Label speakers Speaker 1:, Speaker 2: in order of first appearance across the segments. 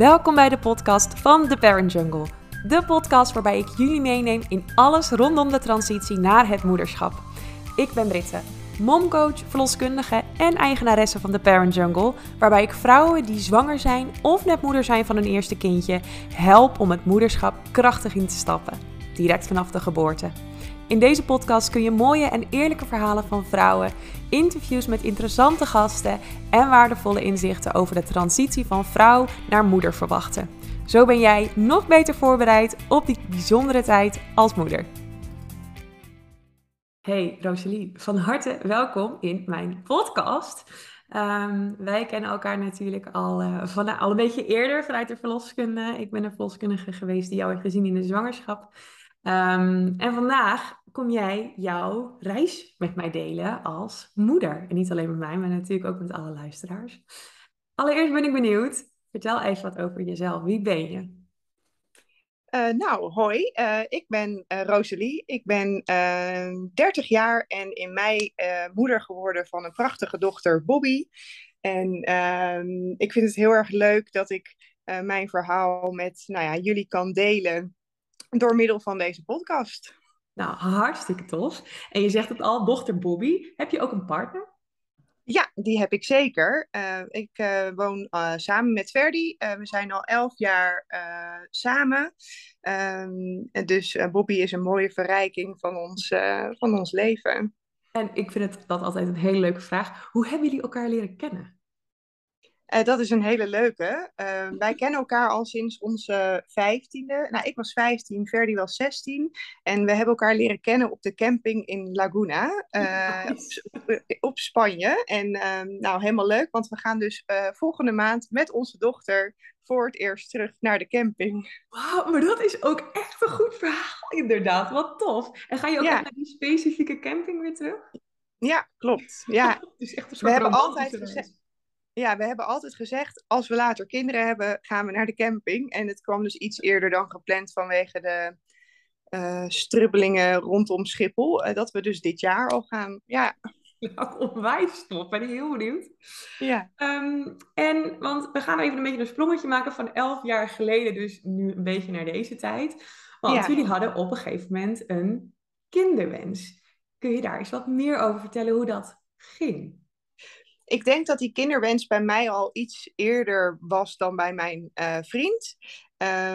Speaker 1: Welkom bij de podcast van The Parent Jungle. De podcast waarbij ik jullie meeneem in alles rondom de transitie naar het moederschap. Ik ben Britte, momcoach, verloskundige en eigenaresse van The Parent Jungle, waarbij ik vrouwen die zwanger zijn of net moeder zijn van hun eerste kindje help om het moederschap krachtig in te stappen, direct vanaf de geboorte. In deze podcast kun je mooie en eerlijke verhalen van vrouwen, interviews met interessante gasten en waardevolle inzichten over de transitie van vrouw naar moeder verwachten. Zo ben jij nog beter voorbereid op die bijzondere tijd als moeder. Hey Rosalie, van harte welkom in mijn podcast. Ehm, wij kennen elkaar natuurlijk al, uh, van, al een beetje eerder vanuit de verloskunde. Ik ben een verloskundige geweest die jou heeft gezien in de zwangerschap. Um, en vandaag kom jij jouw reis met mij delen als moeder. En niet alleen met mij, maar natuurlijk ook met alle luisteraars. Allereerst ben ik benieuwd. Vertel even wat over jezelf. Wie ben je?
Speaker 2: Uh, nou, hoi. Uh, ik ben uh, Rosalie. Ik ben 30 jaar en in mei moeder geworden van een prachtige dochter, Bobby. En ehm, ik vind het heel erg leuk dat ik mijn verhaal met nou ja, jullie kan delen door middel van deze podcast.
Speaker 1: Nou, hartstikke tof. En je zegt het al, dochter Bobby. Heb je ook een partner?
Speaker 2: Ja, die heb ik zeker. Uh, ik uh, woon uh, samen met Verdi. we zijn al elf jaar samen. Um, dus Bobby is een mooie verrijking van ons, van ons leven.
Speaker 1: En ik vind het dat altijd een hele leuke vraag. Hoe hebben jullie elkaar leren kennen?
Speaker 2: Uh, dat is een hele leuke. Uh, wij kennen elkaar al sinds onze vijftiende. Nou, ik was vijftien, Verdi was zestien. En we hebben elkaar leren kennen op de camping in Laguna, uh, op, op, Spanje. En ehm, nou, helemaal leuk, want we gaan dus volgende maand met onze dochter voor het eerst terug naar de camping.
Speaker 1: Wauw, maar dat is ook echt een goed verhaal, inderdaad. Wat tof. En ga je ook ja. naar die specifieke camping weer terug?
Speaker 2: Ja, klopt. Ja. dus echt een soort we hebben altijd gezegd ja, we hebben altijd gezegd, als we later kinderen hebben, gaan we naar de camping. En het kwam dus iets eerder dan gepland vanwege de uh, strubbelingen rondom Schiphol. Uh, dat we dus dit jaar al gaan, ja.
Speaker 1: Ja, onwijs tof, ben ik heel benieuwd.
Speaker 2: Ja.
Speaker 1: Um, en, want we gaan even een beetje een sprongetje maken van elf jaar geleden, dus nu een beetje naar deze tijd. Want ja. jullie hadden op een gegeven moment een kinderwens. Kun je daar eens wat meer over vertellen hoe dat ging?
Speaker 2: Ik denk dat die kinderwens bij mij al iets eerder was dan bij mijn uh, vriend.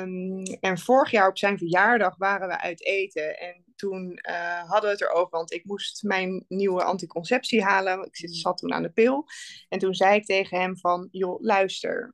Speaker 2: Um, en vorig jaar op zijn verjaardag waren we uit eten. En toen uh, hadden we het erover, want ik moest mijn nieuwe anticonceptie halen. Ik zat, zat toen aan de pil. En toen zei ik tegen hem van, joh, luister.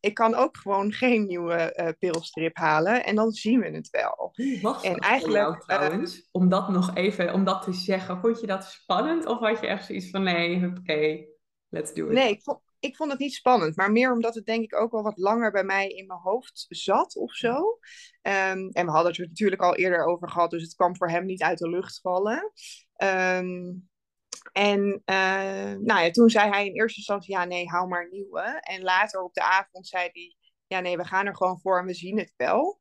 Speaker 2: Ik kan ook gewoon geen nieuwe uh, pilstrip halen en dan zien we het wel.
Speaker 1: Was en eigenlijk jou, trouwens, om dat nog even, om dat te zeggen, vond je dat spannend of had je echt zoiets van nee, oké, Let's do it.
Speaker 2: Nee, ik vond, ik vond het niet spannend. Maar meer omdat het denk ik ook wel wat langer bij mij in mijn hoofd zat of zo. Um, en we hadden het er natuurlijk al eerder over gehad. Dus het kwam voor hem niet uit de lucht vallen. Um, en uh, nou ja, toen zei hij in eerste instantie, ja nee, hou maar nieuwe. En later op de avond zei hij, ja nee, we gaan er gewoon voor en we zien het wel.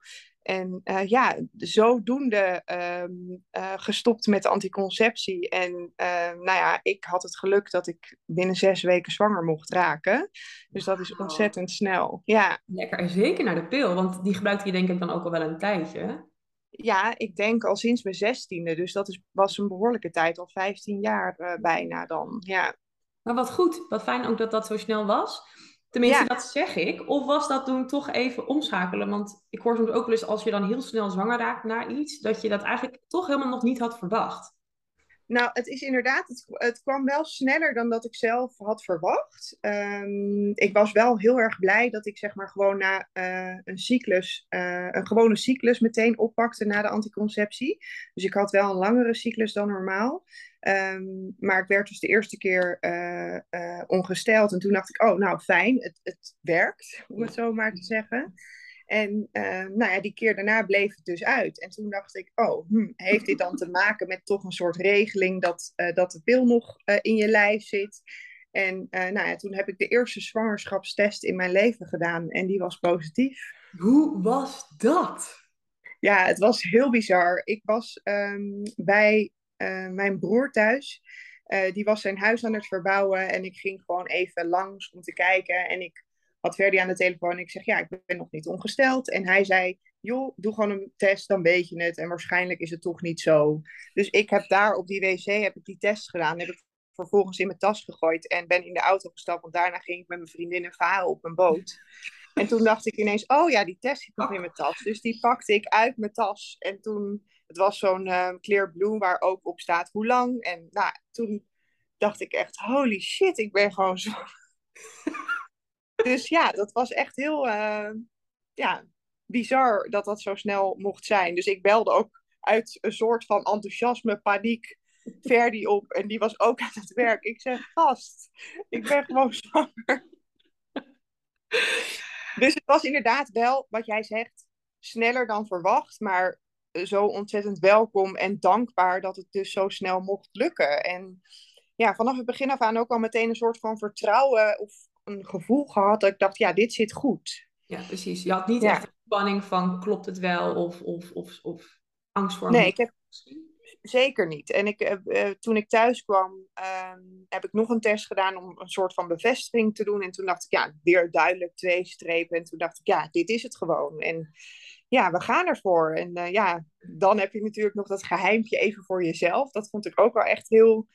Speaker 2: En uh, ja, zodoende um, uh, gestopt met anticonceptie. En uh, nou ja, ik had het geluk dat ik binnen zes weken zwanger mocht raken. Dus dat is ontzettend snel. Ja.
Speaker 1: Lekker, en zeker naar de pil, want die gebruikte je denk ik dan ook al wel een tijdje.
Speaker 2: Ja, ik denk al sinds mijn zestiende. Dus dat is, was een behoorlijke tijd, al 15 jaar bijna dan. Ja.
Speaker 1: Maar wat goed, wat fijn ook dat dat zo snel was. Tenminste, dat zeg ik. Of was dat toen toch even omschakelen? Want ik hoor soms ook wel eens als je dan heel snel zwanger raakt naar iets, dat je dat eigenlijk toch helemaal nog niet had verwacht.
Speaker 2: Nou, het is inderdaad, het, het kwam wel sneller dan dat ik zelf had verwacht. Um, ik was wel heel erg blij dat ik zeg maar gewoon na uh, een cyclus, uh, een gewone cyclus meteen oppakte na de anticonceptie. Dus ik had wel een langere cyclus dan normaal. Um, maar ik werd dus de eerste keer uh, ongesteld. En toen dacht ik, oh, nou fijn, het, het werkt, om het zo maar te zeggen. En uh, nou ja, die keer daarna bleef het dus uit. En toen dacht ik, oh, hm, heeft dit dan te maken met toch een soort regeling dat, uh, dat de pil nog in je lijf zit? En nou ja, toen heb ik de eerste zwangerschapstest in mijn leven gedaan en die was positief.
Speaker 1: Hoe was dat?
Speaker 2: Ja, het was heel bizar. Ik was um, bij mijn broer thuis. die was zijn huis aan het verbouwen en ik ging gewoon even langs om te kijken. En ik had Verdi aan de telefoon en ik zeg, ja, ik ben nog niet ongesteld. En hij zei, joh, doe gewoon een test, dan weet je het. En waarschijnlijk is het toch niet zo. Dus ik heb daar op die wc heb ik die test gedaan. Heb ik vervolgens in mijn tas gegooid en ben in de auto gestapt. Want daarna ging ik met mijn vriendinnen varen op een boot. En toen dacht ik ineens, oh ja, die test zit nog in mijn tas. Dus die pakte ik uit mijn tas. En toen, het was zo'n clear blue waar ook op staat hoe lang. En nou, toen dacht ik echt, holy shit, ik ben gewoon zo... dus ja, dat was echt heel uh, ja, bizar dat dat zo snel mocht zijn. Dus ik belde ook uit een soort van enthousiasme, paniek Verdi op. En die was ook aan het werk. Ik zeg, gast, ik ben gewoon zwanger. Dus het was inderdaad wel, wat jij zegt, sneller dan verwacht. Maar zo ontzettend welkom en dankbaar dat het dus zo snel mocht lukken. En ja, vanaf het begin af aan ook al meteen een soort van vertrouwen of een gevoel gehad dat ik dacht, ja, dit zit goed.
Speaker 1: Ja, precies. Je had niet echt een spanning van klopt het wel of, of, of, of angst voor
Speaker 2: Nee, ik heb, zeker niet. En ik, uh, toen ik thuis kwam, ehm, heb ik nog een test gedaan om een soort van bevestiging te doen. En toen dacht ik, ja, weer duidelijk twee strepen. En toen dacht ik, ja, dit is het gewoon. En ja, we gaan ervoor. En uh, ja, dan heb je natuurlijk nog dat geheimpje even voor jezelf. Dat vond ik ook wel echt heel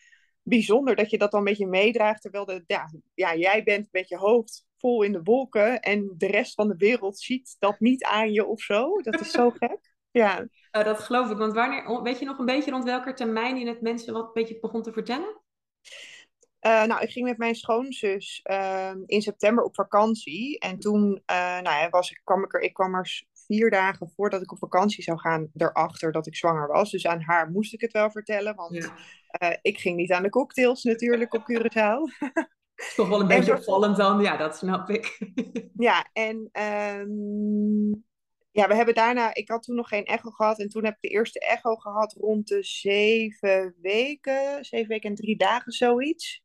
Speaker 2: bijzonder, dat je dat dan een beetje meedraagt. Terwijl de, ja, ja, jij bent met je hoofd vol in de wolken en de rest van de wereld ziet dat niet aan je of zo. Dat is zo gek. Ja.
Speaker 1: Uh, dat geloof ik. Want wanneer, weet je nog een beetje rond welke termijn je het mensen wat een beetje begon te vertellen?
Speaker 2: Uh, nou, ik ging met mijn schoonzus uh, in september op vakantie. En toen uh, nou ja, was ik, kwam ik er, ik kwam er vier dagen voordat ik op vakantie zou gaan erachter dat ik zwanger was. Dus aan haar moest ik het wel vertellen. Want ja. ik ging niet aan de cocktails natuurlijk op Curaçao.
Speaker 1: Toch wel een beetje opvallend dan, ja, dat snap ik.
Speaker 2: ja, en um, ja, we hebben daarna, ik had toen nog geen echo gehad. En toen heb ik de eerste echo gehad rond de zeven weken, zeven weken en drie dagen, zoiets.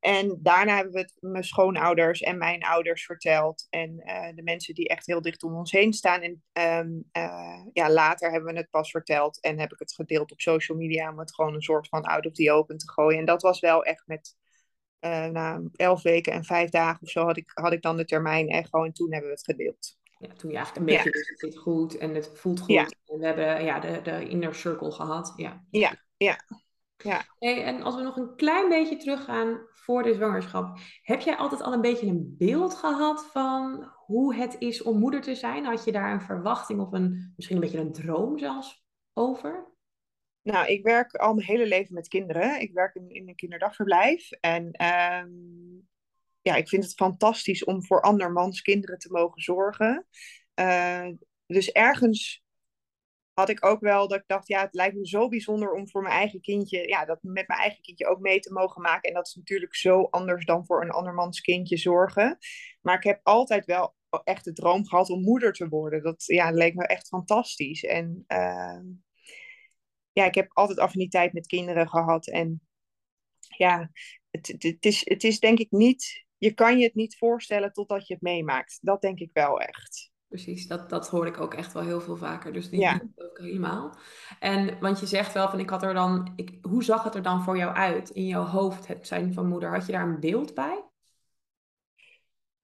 Speaker 2: En daarna hebben we het mijn schoonouders en mijn ouders verteld. En uh, de mensen die echt heel dicht om ons heen staan. En um, uh, ja, later hebben we het pas verteld. En heb ik het gedeeld op social media om het gewoon een soort van out of the open te gooien. En dat was wel echt met uh, na elf weken en vijf dagen of zo had ik, had ik dan de termijn echo. En toen hebben we het gedeeld
Speaker 1: ja, toen je eigenlijk een beetje dus het zit goed en het voelt goed. Ja. En we hebben ja, de, de inner circle gehad. Ja,
Speaker 2: ja, ja. ja.
Speaker 1: Hey, en als we nog een klein beetje teruggaan voor de zwangerschap. Heb jij altijd al een beetje een beeld gehad van hoe het is om moeder te zijn? Had je daar een verwachting of een, misschien een beetje een droom zelfs over?
Speaker 2: Nou, ik werk al mijn hele leven met kinderen. Ik werk in, in een kinderdagverblijf. En um, ja, ik vind het fantastisch om voor andermans kinderen te mogen zorgen. Uh, dus ergens had ik ook wel dat ik dacht, ja, het lijkt me zo bijzonder om voor mijn eigen kindje, ja, dat met mijn eigen kindje ook mee te mogen maken. En dat is natuurlijk zo anders dan voor een andermans kindje zorgen. Maar ik heb altijd wel echt de droom gehad om moeder te worden. Dat ja, leek me echt fantastisch. En uh, ja, ik heb altijd affiniteit met kinderen gehad. En ja, het, het, is, het is denk ik niet je kan je het niet voorstellen totdat je het meemaakt. Dat denk ik wel echt.
Speaker 1: Precies, dat, dat hoor ik ook echt wel heel veel vaker. Dus die ja. ook helemaal. En want je zegt wel van ik had er dan, ik, hoe zag het er dan voor jou uit in jouw hoofd, het zijn van moeder? Had je daar een beeld bij?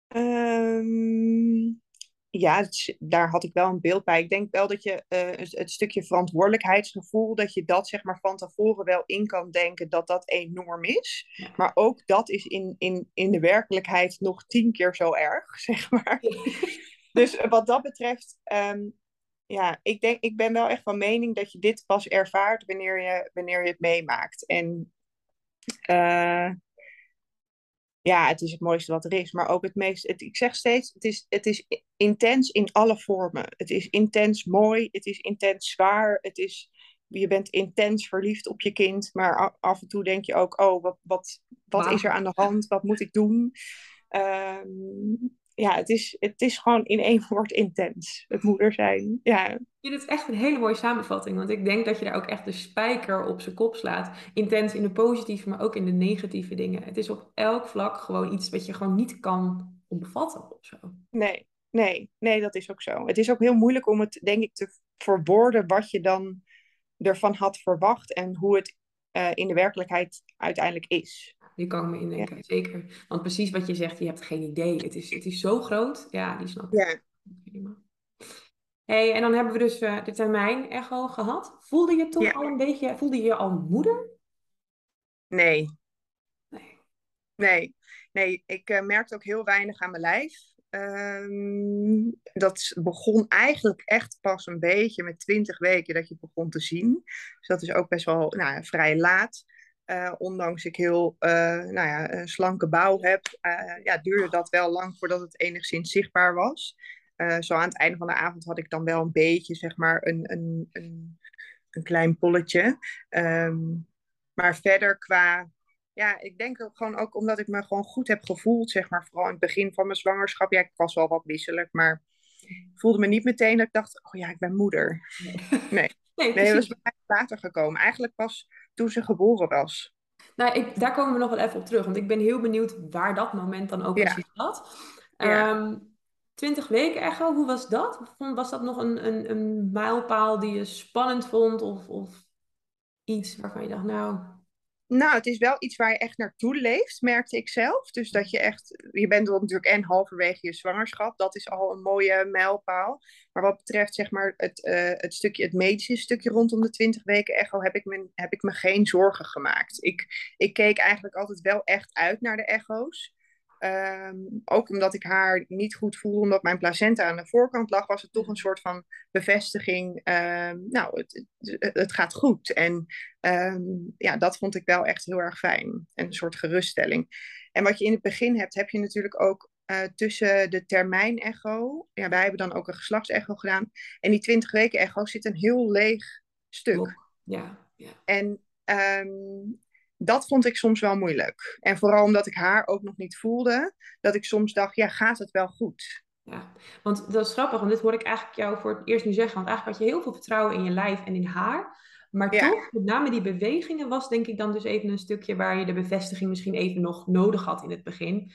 Speaker 2: Um, ja, daar had ik wel een beeld bij. Ik denk wel dat je uh, het, stukje verantwoordelijkheidsgevoel, dat je dat zeg maar van tevoren wel in kan denken dat dat enorm is. Maar ook dat is in, in, in de werkelijkheid nog tien keer zo erg, zeg maar. dus wat dat betreft, um, ja, ik, denk, ik ben wel echt van mening dat je dit pas ervaart wanneer je, wanneer je het meemaakt. En uh, ja, het is het mooiste wat er is. Maar ook het meest, het, ik zeg steeds, het is, het is intens in alle vormen. Het is intens mooi, het is intens zwaar, het is, je bent intens verliefd op je kind. Maar af en toe denk je ook, oh, wat, wat, wat is er aan de hand? Wat moet ik doen? Um, ja, het is, het is gewoon in één woord intens, het moeder zijn. Ja.
Speaker 1: Je vind het echt een hele mooie samenvatting, want ik denk dat je daar ook echt de spijker op zijn kop slaat. Intens in de positieve, maar ook in de negatieve dingen. Het is op elk vlak gewoon iets wat je gewoon niet kan omvatten of zo.
Speaker 2: Nee, nee, nee, dat is ook zo. Het is ook heel moeilijk om het, denk ik, te verwoorden wat je dan ervan had verwacht en hoe het uh, in de werkelijkheid uiteindelijk is.
Speaker 1: Die kan ik me indenken, zeker. Want precies wat je zegt, je hebt geen idee. Het is, het is zo groot. Ja, die snap ik.
Speaker 2: Ja.
Speaker 1: Hey, en dan hebben we dus uh, de termijn echo gehad. Voelde je toch al een beetje, voelde je je al moeder?
Speaker 2: Nee. Nee. Nee, nee ik uh, merkte ook heel weinig aan mijn lijf. Um, dat begon eigenlijk echt pas een beetje met 20 weken dat je het begon te zien. Dus dat is ook best wel nou, vrij laat. Uh, ondanks ik heel uh, nou ja, een slanke bouw heb, uh, ja, duurde dat wel lang voordat het enigszins zichtbaar was. zo aan het einde van de avond had ik dan wel een beetje, zeg maar, een, een, een, een klein polletje. Um, maar verder qua ja, ik denk ook gewoon ook omdat ik me gewoon goed heb gevoeld, zeg maar, vooral in het begin van mijn zwangerschap. Ja, ik was wel wat wisselijk, maar ik voelde me niet meteen dat ik dacht, oh ja, ik ben moeder. Nee, nee, nee, dat bij mij later gekomen. Eigenlijk pas toen ze geboren was.
Speaker 1: Nou, ik, daar komen we nog wel even op terug, want ik ben heel benieuwd waar dat moment dan ook precies zat. Ja. Um, 20 weken echo, hoe was dat? Was dat nog een, een, een mijlpaal die je spannend vond of, of iets waarvan je dacht, nou,
Speaker 2: nou, het is wel iets waar je echt naartoe leeft, merkte ik zelf. Dus dat je echt, je bent dan natuurlijk en halverwege je zwangerschap, dat is al een mooie mijlpaal. Maar wat betreft zeg maar het, uh, het stukje, het medische stukje rondom de 20 weken echo, heb ik me, heb ik me geen zorgen gemaakt. Ik, ik keek eigenlijk altijd wel echt uit naar de echo's. Um, ook omdat ik haar niet goed voelde, omdat mijn placenta aan de voorkant lag, was het toch een soort van bevestiging. Um, nou, het, het, gaat goed. En um, ja, dat vond ik wel echt heel erg fijn. En een soort geruststelling. En wat je in het begin hebt, heb je natuurlijk ook uh, tussen de termijn-echo. Ja, wij hebben dan ook een geslachtsecho gedaan. En die 20 weken echo zit een heel leeg stuk.
Speaker 1: Ja, ja.
Speaker 2: En dat vond ik soms wel moeilijk. En vooral omdat ik haar ook nog niet voelde, dat ik soms dacht, ja, gaat het wel goed?
Speaker 1: Ja, want dat is grappig, want dit hoor ik eigenlijk jou voor het eerst nu zeggen. Want eigenlijk had je heel veel vertrouwen in je lijf en in haar. Maar toch, met name die bewegingen was denk ik dan dus even een stukje waar je de bevestiging misschien even nog nodig had in het begin.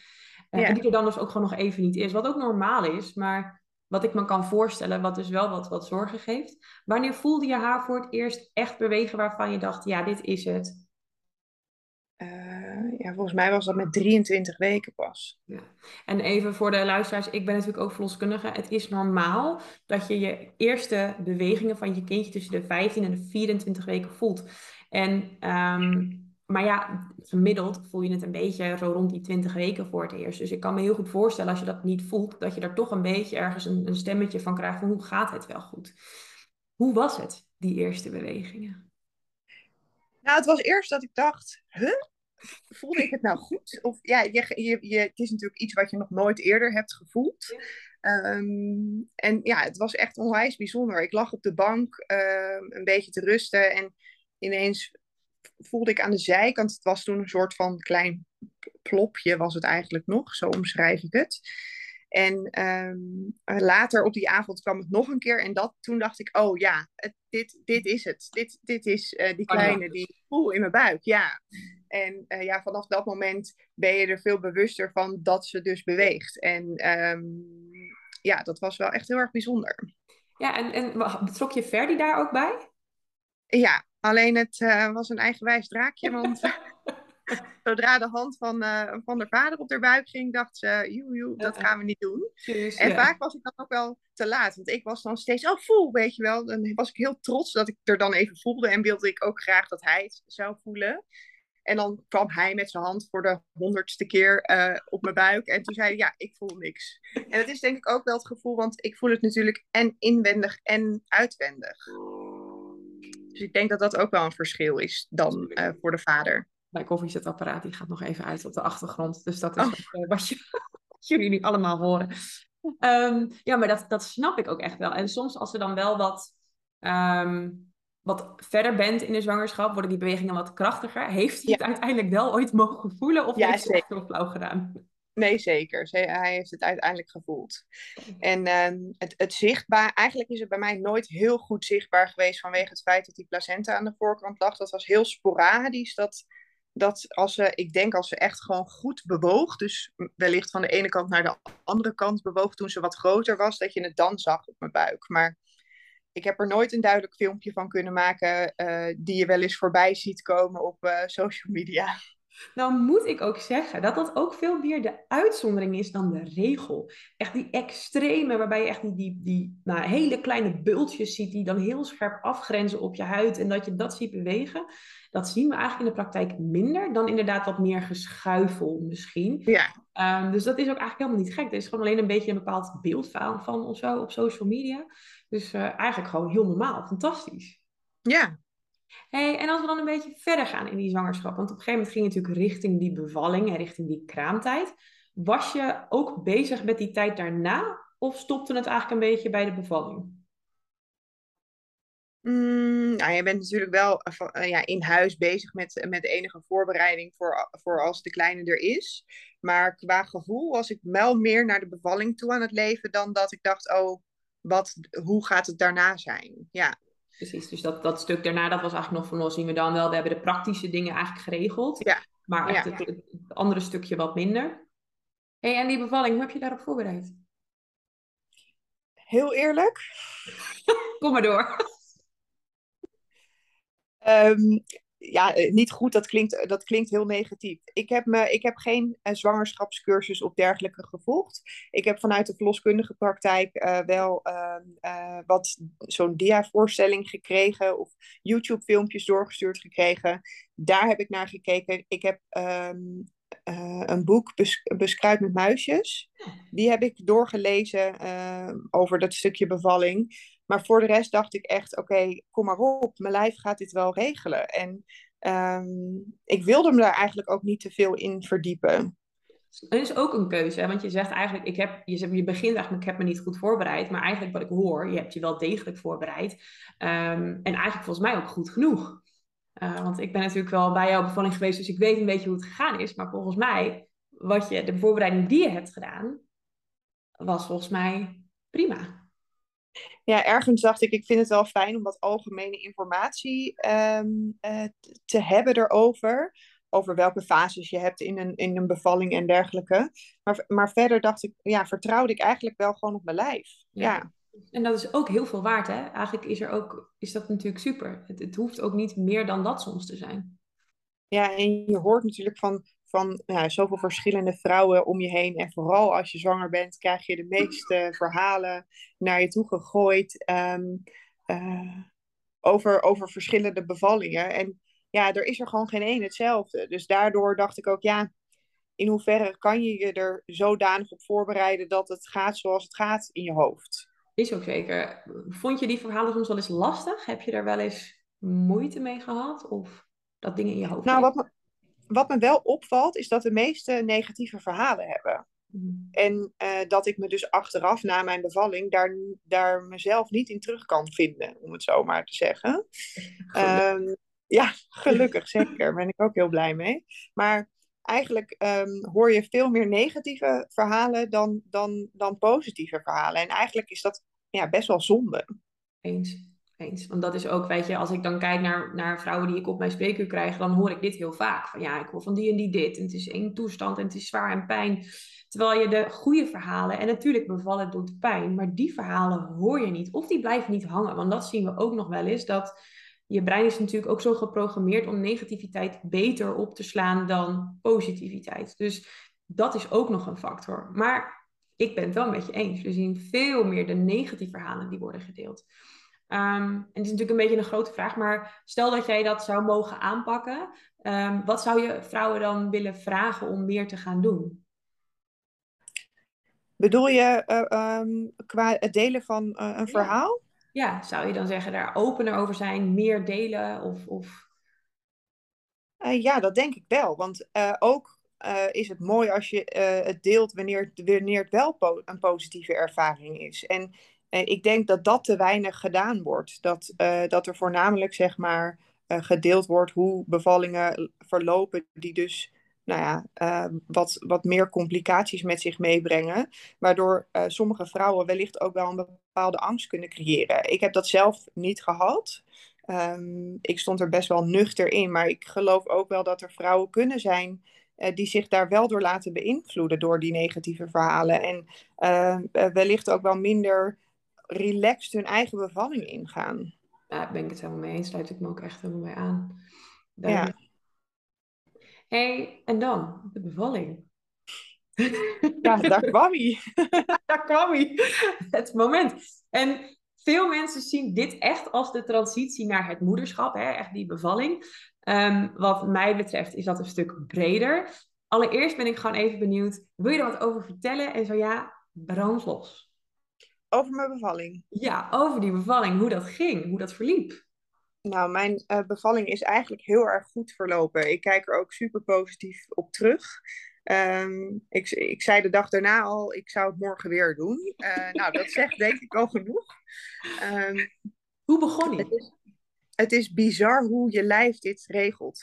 Speaker 1: Uh, En die er dan dus ook gewoon nog even niet is. Wat ook normaal is, maar wat ik me kan voorstellen, wat dus wel wat, wat zorgen geeft. Wanneer voelde je haar voor het eerst echt bewegen waarvan je dacht, ja, dit is het?
Speaker 2: Uh, ja, volgens mij was dat met 23 weken pas.
Speaker 1: Ja. En even voor de luisteraars, ik ben natuurlijk ook verloskundige. Het is normaal dat je je eerste bewegingen van je kindje tussen de 15 en de 24 weken voelt. En, um, maar ja, gemiddeld voel je het een beetje zo rond die 20 weken voor het eerst. Dus ik kan me heel goed voorstellen als je dat niet voelt, dat je daar toch een beetje ergens een, een stemmetje van krijgt van hoe gaat het wel goed. Hoe was het, die eerste bewegingen?
Speaker 2: Nou, het was eerst dat ik dacht, huh? Voelde ik het nou goed? Of ja, je, je, je, het is natuurlijk iets wat je nog nooit eerder hebt gevoeld. Um, en ja, het was echt onwijs bijzonder. Ik lag op de bank um, een beetje te rusten en ineens voelde ik aan de zijkant, het was toen een soort van klein plopje was het eigenlijk nog, zo omschrijf ik het. En um, later op die avond kwam het nog een keer. En dat, toen dacht ik, oh ja, het, dit, dit is het. Dit, dit is uh, die kleine die voel in mijn buik. Ja. En uh, ja, vanaf dat moment ben je er veel bewuster van dat ze dus beweegt. En um, ja, dat was wel echt heel erg bijzonder.
Speaker 1: Ja, en, en betrok je Ferdi daar ook bij?
Speaker 2: Ja, alleen het uh, was een eigenwijs draakje, want zodra de hand van, uh, van haar vader op haar buik ging, dacht ze, joe, joe, dat gaan we niet doen. en ja. vaak was ik dan ook wel te laat, want ik was dan steeds, oh, voel, weet je wel. Dan was ik heel trots dat ik er dan even voelde en wilde ik ook graag dat hij het zou voelen. En dan kwam hij met zijn hand voor de honderdste keer uh, op mijn buik. En toen zei hij, ja, ik voel niks. En dat is denk ik ook wel het gevoel, want ik voel het natuurlijk en inwendig en uitwendig. Dus ik denk dat dat ook wel een verschil is dan uh, voor de vader.
Speaker 1: Mijn koffiezetapparaat die gaat nog even uit op de achtergrond. Dus dat is oh. wat, wat, je, wat, jullie nu allemaal horen. Um, ja, maar dat, dat snap ik ook echt wel. En soms als er dan wel wat... Um, wat verder bent in de zwangerschap, worden die bewegingen wat krachtiger. Heeft hij het uiteindelijk wel ooit mogen voelen of ja, heeft hij het heel flauw gedaan?
Speaker 2: Nee, zeker. Hij heeft het uiteindelijk gevoeld. En uh, het, het zichtbaar, eigenlijk is het bij mij nooit heel goed zichtbaar geweest vanwege het feit dat die placenta aan de voorkant lag. Dat was heel sporadisch. Dat, dat als ze, ik denk als ze echt gewoon goed bewoog, dus wellicht van de ene kant naar de andere kant bewoog toen ze wat groter was, dat je het dan zag op mijn buik. Maar ik heb er nooit een duidelijk filmpje van kunnen maken uh, die je wel eens voorbij ziet komen op uh, social media.
Speaker 1: Nou moet ik ook zeggen dat dat ook veel meer de uitzondering is dan de regel. Echt die extreme, waarbij je echt die, die, die nou, hele kleine bultjes ziet die dan heel scherp afgrenzen op je huid en dat je dat ziet bewegen. Dat zien we eigenlijk in de praktijk minder dan inderdaad wat meer geschuifel misschien.
Speaker 2: Ja.
Speaker 1: Um, dus dat is ook eigenlijk helemaal niet gek. Er is gewoon alleen een beetje een bepaald beeld van, van of zo op social media. Dus uh, eigenlijk gewoon heel normaal, fantastisch.
Speaker 2: Ja,
Speaker 1: Hey, en als we dan een beetje verder gaan in die zwangerschap, want op een gegeven moment ging je natuurlijk richting die bevalling en richting die kraamtijd. Was je ook bezig met die tijd daarna of stopte het eigenlijk een beetje bij de bevalling?
Speaker 2: Mm, nou, je bent natuurlijk wel uh, ja, in huis bezig met, met enige voorbereiding voor, voor als de kleine er is. Maar qua gevoel was ik wel meer naar de bevalling toe aan het leven dan dat ik dacht, oh, wat, hoe gaat het daarna zijn? Ja.
Speaker 1: Precies, dus dat, dat stuk daarna, dat was eigenlijk nog van ons zien we dan wel. We hebben de praktische dingen eigenlijk geregeld.
Speaker 2: Ja.
Speaker 1: Maar echt Het, het, andere stukje wat minder. hey, en die bevalling, hoe heb je daarop voorbereid?
Speaker 2: Heel eerlijk?
Speaker 1: Kom maar door.
Speaker 2: Um, ja, eh, niet goed, dat klinkt, dat klinkt heel negatief. Ik heb, me, ik heb geen uh, zwangerschapscursus of dergelijke gevolgd. Ik heb vanuit de verloskundige praktijk uh, wel uh, wat zo'n dia-voorstelling gekregen of YouTube-filmpjes doorgestuurd gekregen. Daar heb ik naar gekeken. Ik heb um, een boek, Bes Beskruid met muisjes. Die heb ik doorgelezen over dat stukje bevalling. Maar voor de rest dacht ik echt, oké, kom maar op, mijn lijf gaat dit wel regelen. En um, ik wilde me daar eigenlijk ook niet te veel in verdiepen.
Speaker 1: Dat is ook een keuze, want je zegt eigenlijk, ik heb, je, je begint eigenlijk, ik heb me niet goed voorbereid, maar eigenlijk wat ik hoor, je hebt je wel degelijk voorbereid. Um, en eigenlijk volgens mij ook goed genoeg. Uh, want ik ben natuurlijk wel bij jouw bevalling geweest, dus ik weet een beetje hoe het gegaan is. Maar volgens mij, wat je, de voorbereiding die je hebt gedaan, was volgens mij prima
Speaker 2: ja, ergens dacht ik, ik vind het wel fijn om wat algemene informatie um, uh, te hebben erover. Over welke fases je hebt in een, in een bevalling en dergelijke. Maar, maar verder dacht ik, ja, vertrouwde ik eigenlijk wel gewoon op mijn lijf. Ja. ja.
Speaker 1: En dat is ook heel veel waard, hè? Eigenlijk is, er ook, is dat natuurlijk super. Het, het hoeft ook niet meer dan dat soms te zijn.
Speaker 2: Ja, en je hoort natuurlijk van van ja, zoveel verschillende vrouwen om je heen. En vooral als je zwanger bent, krijg je de meeste verhalen naar je toe gegooid um, uh, over, over verschillende bevallingen. En ja, er is er gewoon geen één hetzelfde. Dus daardoor dacht ik ook, ja, in hoeverre kan je je er zodanig op voorbereiden dat het gaat zoals het gaat in je hoofd?
Speaker 1: Is ook zeker. Vond je die verhalen soms wel eens lastig? Heb je daar wel eens moeite mee gehad? Of dat dingen in je hoofd?
Speaker 2: Nou, wat me, wat me wel opvalt, is dat de meeste negatieve verhalen hebben. Mm. En uh, dat ik me dus achteraf na mijn bevalling daar, daar mezelf niet in terug kan vinden, om het zo maar te zeggen. Um, ja, gelukkig zeker. Daar ben ik ook heel blij mee. Maar eigenlijk um, hoor je veel meer negatieve verhalen dan, dan, dan positieve verhalen. En eigenlijk is dat ja, best wel zonde.
Speaker 1: Eens. Eens. Want dat is ook, weet je, als ik dan kijk naar, naar vrouwen die ik op mijn spreekuur krijg, dan hoor ik dit heel vaak. Van ja, ik hoor van die en die dit. En het is één toestand en het is zwaar en pijn. Terwijl je de goede verhalen, en natuurlijk bevallen doet pijn, maar die verhalen hoor je niet. Of die blijven niet hangen. Want dat zien we ook nog wel eens. Dat je brein is natuurlijk ook zo geprogrammeerd om negativiteit beter op te slaan dan positiviteit. Dus dat is ook nog een factor. Maar ik ben het wel met je eens. We zien veel meer de negatieve verhalen die worden gedeeld. Um, en het is natuurlijk een beetje een grote vraag, maar stel dat jij dat zou mogen aanpakken, um, wat zou je vrouwen dan willen vragen om meer te gaan doen?
Speaker 2: Bedoel je uh, um, qua het delen van uh, een verhaal?
Speaker 1: Ja, zou je dan zeggen daar opener over zijn, meer delen of... of...
Speaker 2: Uh, ja, dat denk ik wel. Want ook is het mooi als je het deelt wanneer, wanneer het wel po een positieve ervaring is. En ik denk dat dat te weinig gedaan wordt. Dat, uh, dat er voornamelijk zeg maar, uh, gedeeld wordt hoe bevallingen verlopen, die dus nou ja, uh, wat, wat meer complicaties met zich meebrengen. Waardoor sommige vrouwen wellicht ook wel een bepaalde angst kunnen creëren. Ik heb dat zelf niet gehad. Um, ik stond er best wel nuchter in, maar ik geloof ook wel dat er vrouwen kunnen zijn die zich daar wel door laten beïnvloeden door die negatieve verhalen. En wellicht ook wel minder relaxed hun eigen bevalling ingaan.
Speaker 1: Ja, ben ik het helemaal mee eens. Sluit ik me ook echt helemaal bij aan. ja. hey, en dan de bevalling.
Speaker 2: Ja, daar kwam hij.
Speaker 1: daar kwam hij. Het moment. En veel mensen zien dit echt als de transitie naar het moederschap, hè? echt die bevalling. Um, wat mij betreft is dat een stuk breder. Allereerst ben ik gewoon even benieuwd, wil je er wat over vertellen? En zo ja, brand los.
Speaker 2: Over mijn bevalling?
Speaker 1: Ja, over die bevalling, hoe dat ging, hoe dat verliep.
Speaker 2: Nou, mijn uh, bevalling is eigenlijk heel erg goed verlopen. Ik kijk er ook super positief op terug. Um, ik, ik zei de dag daarna al, ik zou het morgen weer doen. Uh, nou, dat zegt denk ik al genoeg.
Speaker 1: Um, hoe begon je?
Speaker 2: Het is, het is bizar hoe je lijf dit regelt.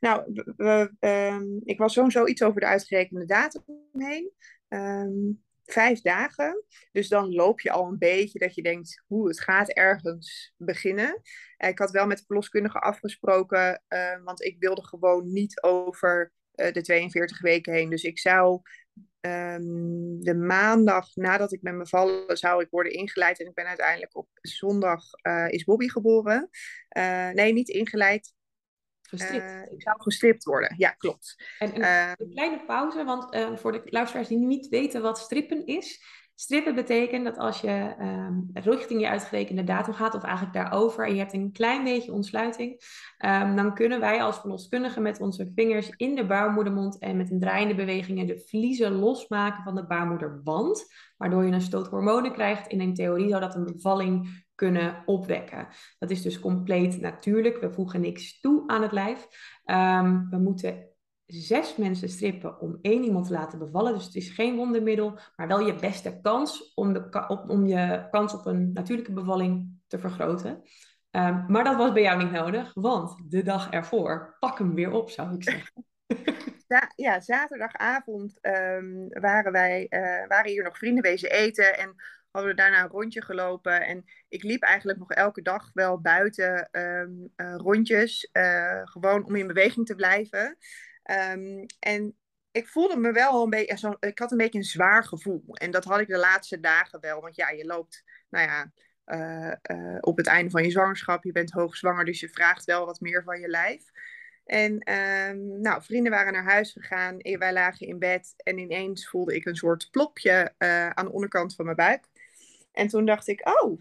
Speaker 2: Nou, we, um, ik was sowieso iets over de uitgerekende datum heen. Um, vijf dagen. Dus dan loop je al een beetje dat je denkt, hoe het gaat ergens beginnen. Ik had wel met de verloskundige afgesproken, uh, want ik wilde gewoon niet over uh, de 42 weken heen. Dus ik zou um, de maandag nadat ik met me vallen, zou ik worden ingeleid. En ik ben uiteindelijk op zondag, is Bobby geboren. nee, niet ingeleid. Uh, ik zou gestript worden, ja, klopt.
Speaker 1: En een, uh, een kleine pauze, want uh, voor de luisteraars die niet weten wat strippen is. Strippen betekent dat als je um, richting je uitgerekende datum gaat, of eigenlijk daarover, en je hebt een klein beetje ontsluiting, um, dan kunnen wij als verloskundigen met onze vingers in de baarmoedermond en met een draaiende bewegingen de vliezen losmaken van de baarmoederwand, waardoor je een stoot hormonen krijgt. En in theorie zou dat een bevalling kunnen opwekken. Dat is dus compleet natuurlijk. We voegen niks toe aan het lijf. Um, we moeten zes mensen strippen om één iemand te laten bevallen. Dus het is geen wondermiddel, maar wel je beste kans om, de, om je kans op een natuurlijke bevalling te vergroten. Um, maar dat was bij jou niet nodig, want de dag ervoor, pak hem weer op, zou ik zeggen.
Speaker 2: Ja, zaterdagavond um, waren wij uh, waren hier nog vrienden wezen eten en hadden we daarna een rondje gelopen. En ik liep eigenlijk nog elke dag wel buiten um, uh, rondjes, uh, gewoon om in beweging te blijven. Um, en ik voelde me wel een beetje, ik had een beetje een zwaar gevoel. En dat had ik de laatste dagen wel. Want ja, je loopt, nou ja, uh, uh, op het einde van je zwangerschap. Je bent hoogzwanger, dus je vraagt wel wat meer van je lijf. En um, nou, vrienden waren naar huis gegaan. Wij lagen in bed. En ineens voelde ik een soort plopje uh, aan de onderkant van mijn buik. En toen dacht ik, oh,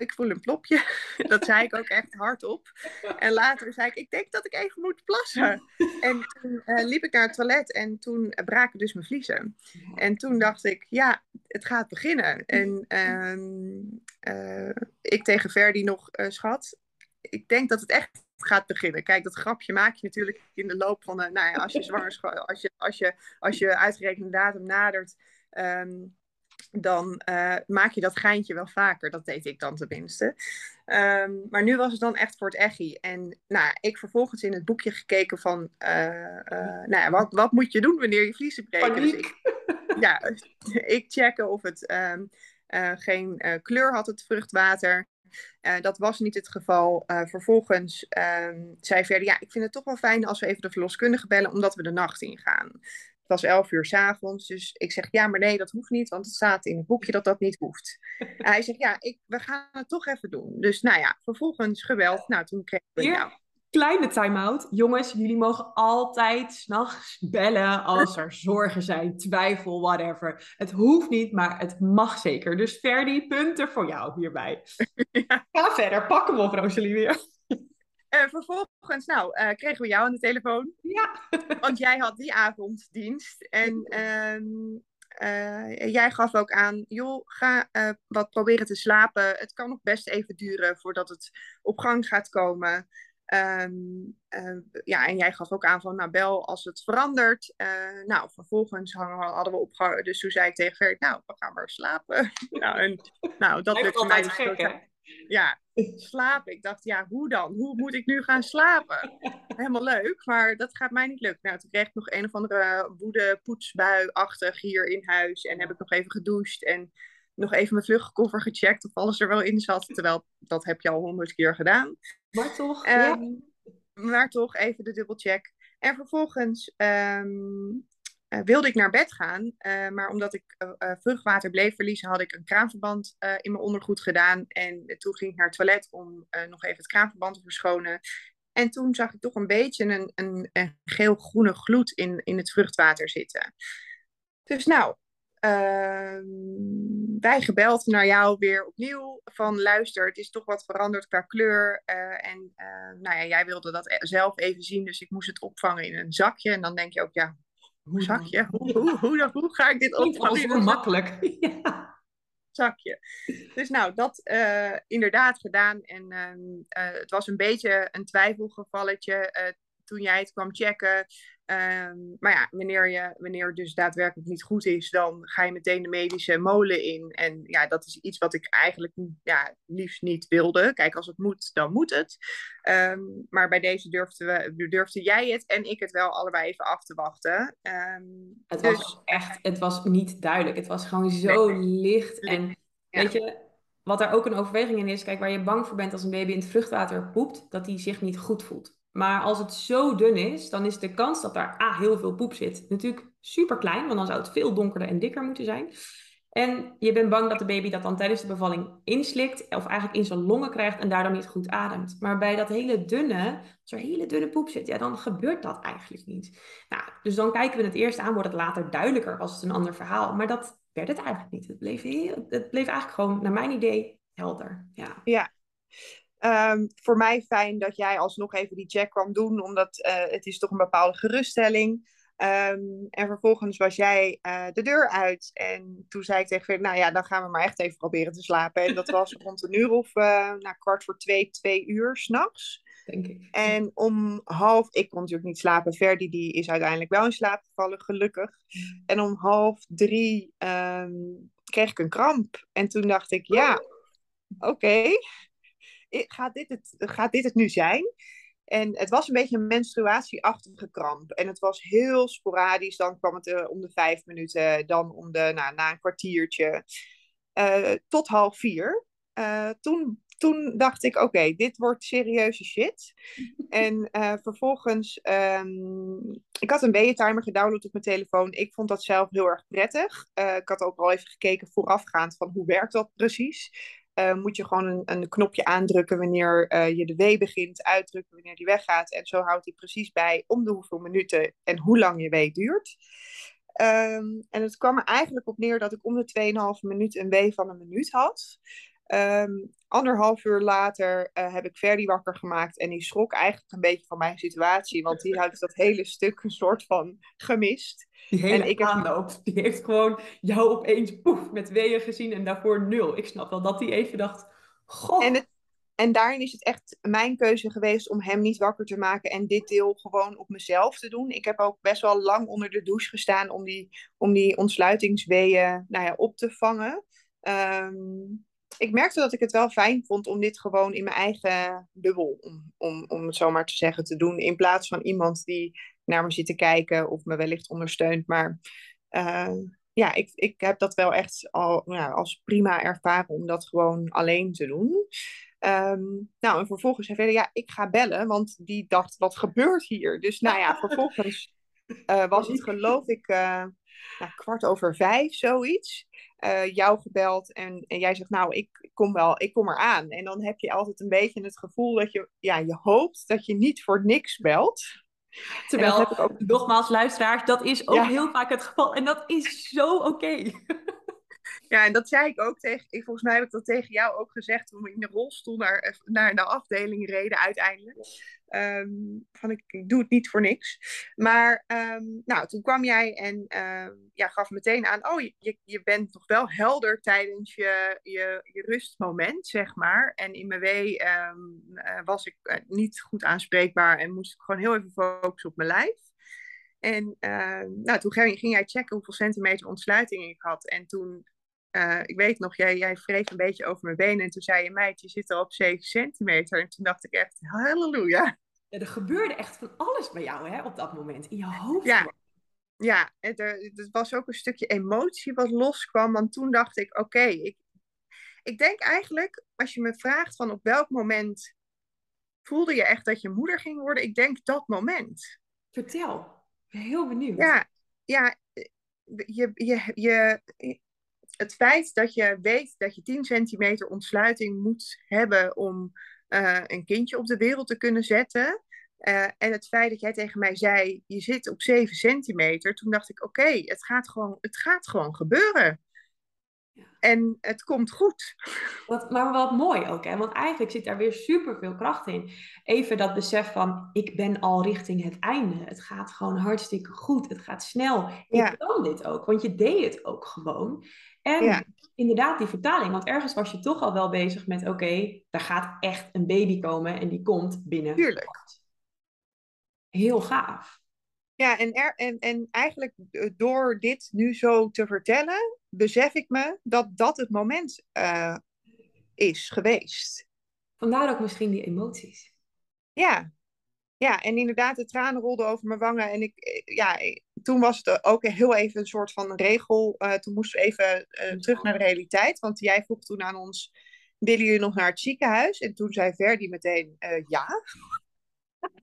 Speaker 2: ik voel een plopje. Dat zei ik ook echt hardop. En later zei ik, ik denk dat ik even moet plassen. En toen uh, liep ik naar het toilet en toen braken dus mijn vliezen. En toen dacht ik, ja, het gaat beginnen. En uh, uh, ik tegen Verdi nog, uh, schat, ik denk dat het echt gaat beginnen. Kijk, dat grapje maak je natuurlijk in de loop van, nou ja, als je zwangerschap, als je, als je, als je uitgerekende datum nadert, um, dan uh, maak je dat geintje wel vaker. Dat deed ik dan tenminste. Um, maar nu was het dan echt voor het echi. En nou, ik vervolgens in het boekje gekeken van... Uh, uh, nou ja, wat, wat moet je doen wanneer je vliezen breken? Dus ik, ja, ik checken of het um, geen kleur had, het vruchtwater. Uh, dat was niet het geval. Uh, vervolgens um, zei verder, ja, ik vind het toch wel fijn als we even de verloskundige bellen, omdat we de nacht ingaan. Het was elf uur s'avonds, dus ik zeg, ja, maar nee, dat hoeft niet, want het staat in het boekje dat dat niet hoeft. En hij zegt, ja, ik, we gaan het toch even doen. Dus nou ja, vervolgens geweld. Nou, toen kregen we jou.
Speaker 1: Kleine time-out. Jongens, jullie mogen altijd s'nachts bellen als er zorgen zijn, twijfel, whatever. Het hoeft niet, maar het mag zeker. Dus Ferdi, punten voor jou hierbij. Ja. Ga verder, pak hem op, Rosalie weer.
Speaker 2: Uh, vervolgens, nou, uh, kregen we jou aan de telefoon.
Speaker 1: Ja.
Speaker 2: Want jij had die avond dienst. En uh, jij gaf ook aan, joh, ga wat proberen te slapen. Het kan nog best even duren voordat het op gang gaat komen. Um, ja, en jij gaf ook aan van, nou, bel als het verandert. nou, vervolgens hadden we opgehouden. Dus toen zei ik tegen Gert, nou, we gaan maar slapen. nou, en, nou, dat
Speaker 1: voor mij dus gek,
Speaker 2: ja, slapen. Ik dacht, ja, hoe dan? Hoe moet ik nu gaan slapen? Helemaal leuk, maar dat gaat mij niet lukken. Nou, toen kreeg ik nog een of andere woede poetsbui-achtig hier in huis. En heb ik nog even gedoucht en nog even mijn vluchtkoffer gecheckt of alles er wel in zat. Terwijl, dat heb je al honderd keer gedaan.
Speaker 1: Maar toch,
Speaker 2: um, ja. Maar toch, even de dubbelcheck. En vervolgens um, uh, wilde ik naar bed gaan. Uh, maar omdat ik uh, vruchtwater bleef verliezen, had ik een kraanverband in mijn ondergoed gedaan. En toen ging ik naar het toilet om nog even het kraanverband te verschonen. En toen zag ik toch een beetje een, een, een geel-groene gloed in, in het vruchtwater zitten. Dus nou, uh, wij gebeld naar jou weer opnieuw van luister, het is toch wat veranderd qua kleur. En nou ja, jij wilde dat e-, zelf even zien, dus ik moest het opvangen in een zakje. En dan denk je ook, ja, hoe zakje? Hoe, hoe, hoe, hoe ga ik dit opvangen?
Speaker 1: Niet makkelijk. ja
Speaker 2: zakje. Dus nou, dat uh, inderdaad gedaan. En uh, het was een beetje een twijfelgevalletje uh, toen jij het kwam checken. Ehm, maar ja, wanneer, je, wanneer het dus daadwerkelijk niet goed is, dan ga je meteen de medische molen in. En ja, dat is iets wat ik eigenlijk ja, liefst niet wilde. Kijk, als het moet, dan moet het. Um, maar bij deze durfde, we, durfde jij het en ik het wel allebei even af te wachten. Um,
Speaker 1: het dus... was echt, het was niet duidelijk. Het was gewoon zo licht. En weet je, wat daar ook een overweging in is, kijk, waar je bang voor bent als een baby in het vruchtwater poept, dat hij zich niet goed voelt. Maar als het zo dun is, dan is de kans dat daar ah, heel veel poep zit natuurlijk super klein, want dan zou het veel donkerder en dikker moeten zijn. En je bent bang dat de baby dat dan tijdens de bevalling inslikt, of eigenlijk in zijn longen krijgt en daardoor niet goed ademt. Maar bij dat hele dunne, als er hele dunne poep zit, ja, dan gebeurt dat eigenlijk niet. Nou, dus dan kijken we het eerst aan, wordt het later duidelijker als het een ander verhaal. Maar dat werd het eigenlijk niet. Het bleef, heel, het bleef eigenlijk gewoon, naar mijn idee, helder. Ja.
Speaker 2: ja. Um, voor mij fijn dat jij alsnog even die check kwam doen, omdat uh, het is toch een bepaalde geruststelling. Um, en vervolgens was jij uh, de deur uit. En toen zei ik tegen je, nou ja, dan gaan we maar echt even proberen te slapen. En dat was rond een uur of uh, nou, kwart voor twee, twee uur s'nachts.
Speaker 1: Denk ik.
Speaker 2: En om half, ik kon natuurlijk niet slapen. Verdi die is uiteindelijk wel in slaap gevallen, gelukkig. Mm. En om half drie um, kreeg ik een kramp. En toen dacht ik, ja, oké. Okay gaat dit het, gaat dit het nu zijn? En het was een beetje een menstruatieachtige kramp. En het was heel sporadisch. Dan kwam het uh, om de vijf minuten, dan om de, nou, na een kwartiertje. Uh, tot half vier. Uh, toen, toen dacht ik, oké, dit wordt serieuze shit. en vervolgens, um, ik had een weeëntimer gedownload op mijn telefoon. Ik vond dat zelf heel erg prettig. ik had ook al even gekeken voorafgaand van hoe werkt dat precies uh, moet je gewoon een, een, knopje aandrukken wanneer uh, je de wee begint, uitdrukken wanneer die weggaat. En zo houdt hij precies bij om de hoeveel minuten en hoe lang je wee duurt. Um, en het kwam er eigenlijk op neer dat ik om de 2,5 minuut een wee van een minuut had. Um, anderhalf uur later uh, heb ik Verdi wakker gemaakt en die schrok eigenlijk een beetje van mijn situatie, want die had dat hele stuk een soort van gemist.
Speaker 1: Die hele en ik aanloop, heb... die heeft gewoon jou opeens poef met weeën gezien en daarvoor nul. Ik snap wel dat hij even dacht, god.
Speaker 2: En, het, en daarin is het echt mijn keuze geweest om hem niet wakker te maken en dit deel gewoon op mezelf te doen. Ik heb ook best wel lang onder de douche gestaan om die, om die ontsluitingsweeën nou ja, op te vangen. Um, ik merkte dat ik het wel fijn vond om dit gewoon in mijn eigen bubbel, om, om, om het zo maar te zeggen, te doen. In plaats van iemand die naar me zit te kijken of me wellicht ondersteunt. Maar uh, ja, ik, ik heb dat wel echt al ja, als prima ervaren om dat gewoon alleen te doen. Um, nou, en vervolgens zei verder, ja, ik ga bellen, want die dacht, wat gebeurt hier? Dus nou ja, vervolgens uh, was het geloof ik uh, nou, kwart over vijf, zoiets uh, jou gebeld en, en, jij zegt, nou, ik kom wel, ik kom eraan. En dan heb je altijd een beetje het gevoel dat je, ja, je hoopt dat je niet voor niks belt.
Speaker 1: Terwijl, heb ik ook... nogmaals, luisteraars, dat is ook heel vaak het geval. En dat is zo oké.
Speaker 2: Ja, en dat zei ik ook tegen, ik, volgens mij heb ik dat tegen jou ook gezegd toen we in de rolstoel naar, naar de afdeling reden uiteindelijk. Um, van ik, ik, doe het niet voor niks. Maar um, nou, toen kwam jij en um, ja, gaf meteen aan, oh, je, je bent nog wel helder tijdens je, je, je rustmoment, zeg maar. En in mijn wee uh, was ik uh, niet goed aanspreekbaar en moest ik gewoon heel even focussen op mijn lijf. En nou, toen ging, ging jij checken hoeveel centimeter ontsluiting ik had. En toen uh, ik weet nog, jij, jij wreef een beetje over mijn benen. En toen zei je, meid, je zit al op 7 centimeter. En toen dacht ik echt, halleluja.
Speaker 1: Ja, er gebeurde echt van alles bij jou hè, op dat moment. In je hoofd.
Speaker 2: Ja, ja het, het was ook een stukje emotie wat loskwam. Want toen dacht ik, oké, okay, ik, ik denk eigenlijk, als je me vraagt van op welk moment voelde je echt dat je moeder ging worden? Ik denk dat moment.
Speaker 1: Vertel, ik ben heel benieuwd.
Speaker 2: Ja, ja je, je, je, het feit dat je weet dat je 10 centimeter ontsluiting moet hebben om eh, een kindje op de wereld te kunnen zetten. Eh, en het feit dat jij tegen mij zei, je zit op 7 centimeter, toen dacht ik, oké, het, gaat gewoon, het gaat gewoon gebeuren. En het komt goed.
Speaker 1: Wat, maar wat mooi ook, hè? want eigenlijk zit daar weer superveel kracht in. Even dat besef van, ik ben al richting het einde. Het gaat gewoon hartstikke goed, het gaat snel. Ik kan dit ook, want je deed het ook gewoon. En inderdaad, die vertaling, want ergens was je toch al wel bezig met, oké, okay, daar gaat echt een baby komen en die komt binnen.
Speaker 2: Tuurlijk.
Speaker 1: Heel gaaf.
Speaker 2: Ja, en, er, en, en eigenlijk eh, door dit nu zo te vertellen, besef ik me dat dat het moment uh, is geweest.
Speaker 1: Vandaar ook misschien die emoties.
Speaker 2: Ja, ja, en inderdaad, de tranen rolden over mijn wangen. En ik, eh, ja, toen was het ook heel even een soort van regel. Uh, toen moesten we even uh, terug naar de realiteit. Want jij vroeg toen aan ons, willen jullie nog naar het ziekenhuis? En toen zei Verdi meteen, ja.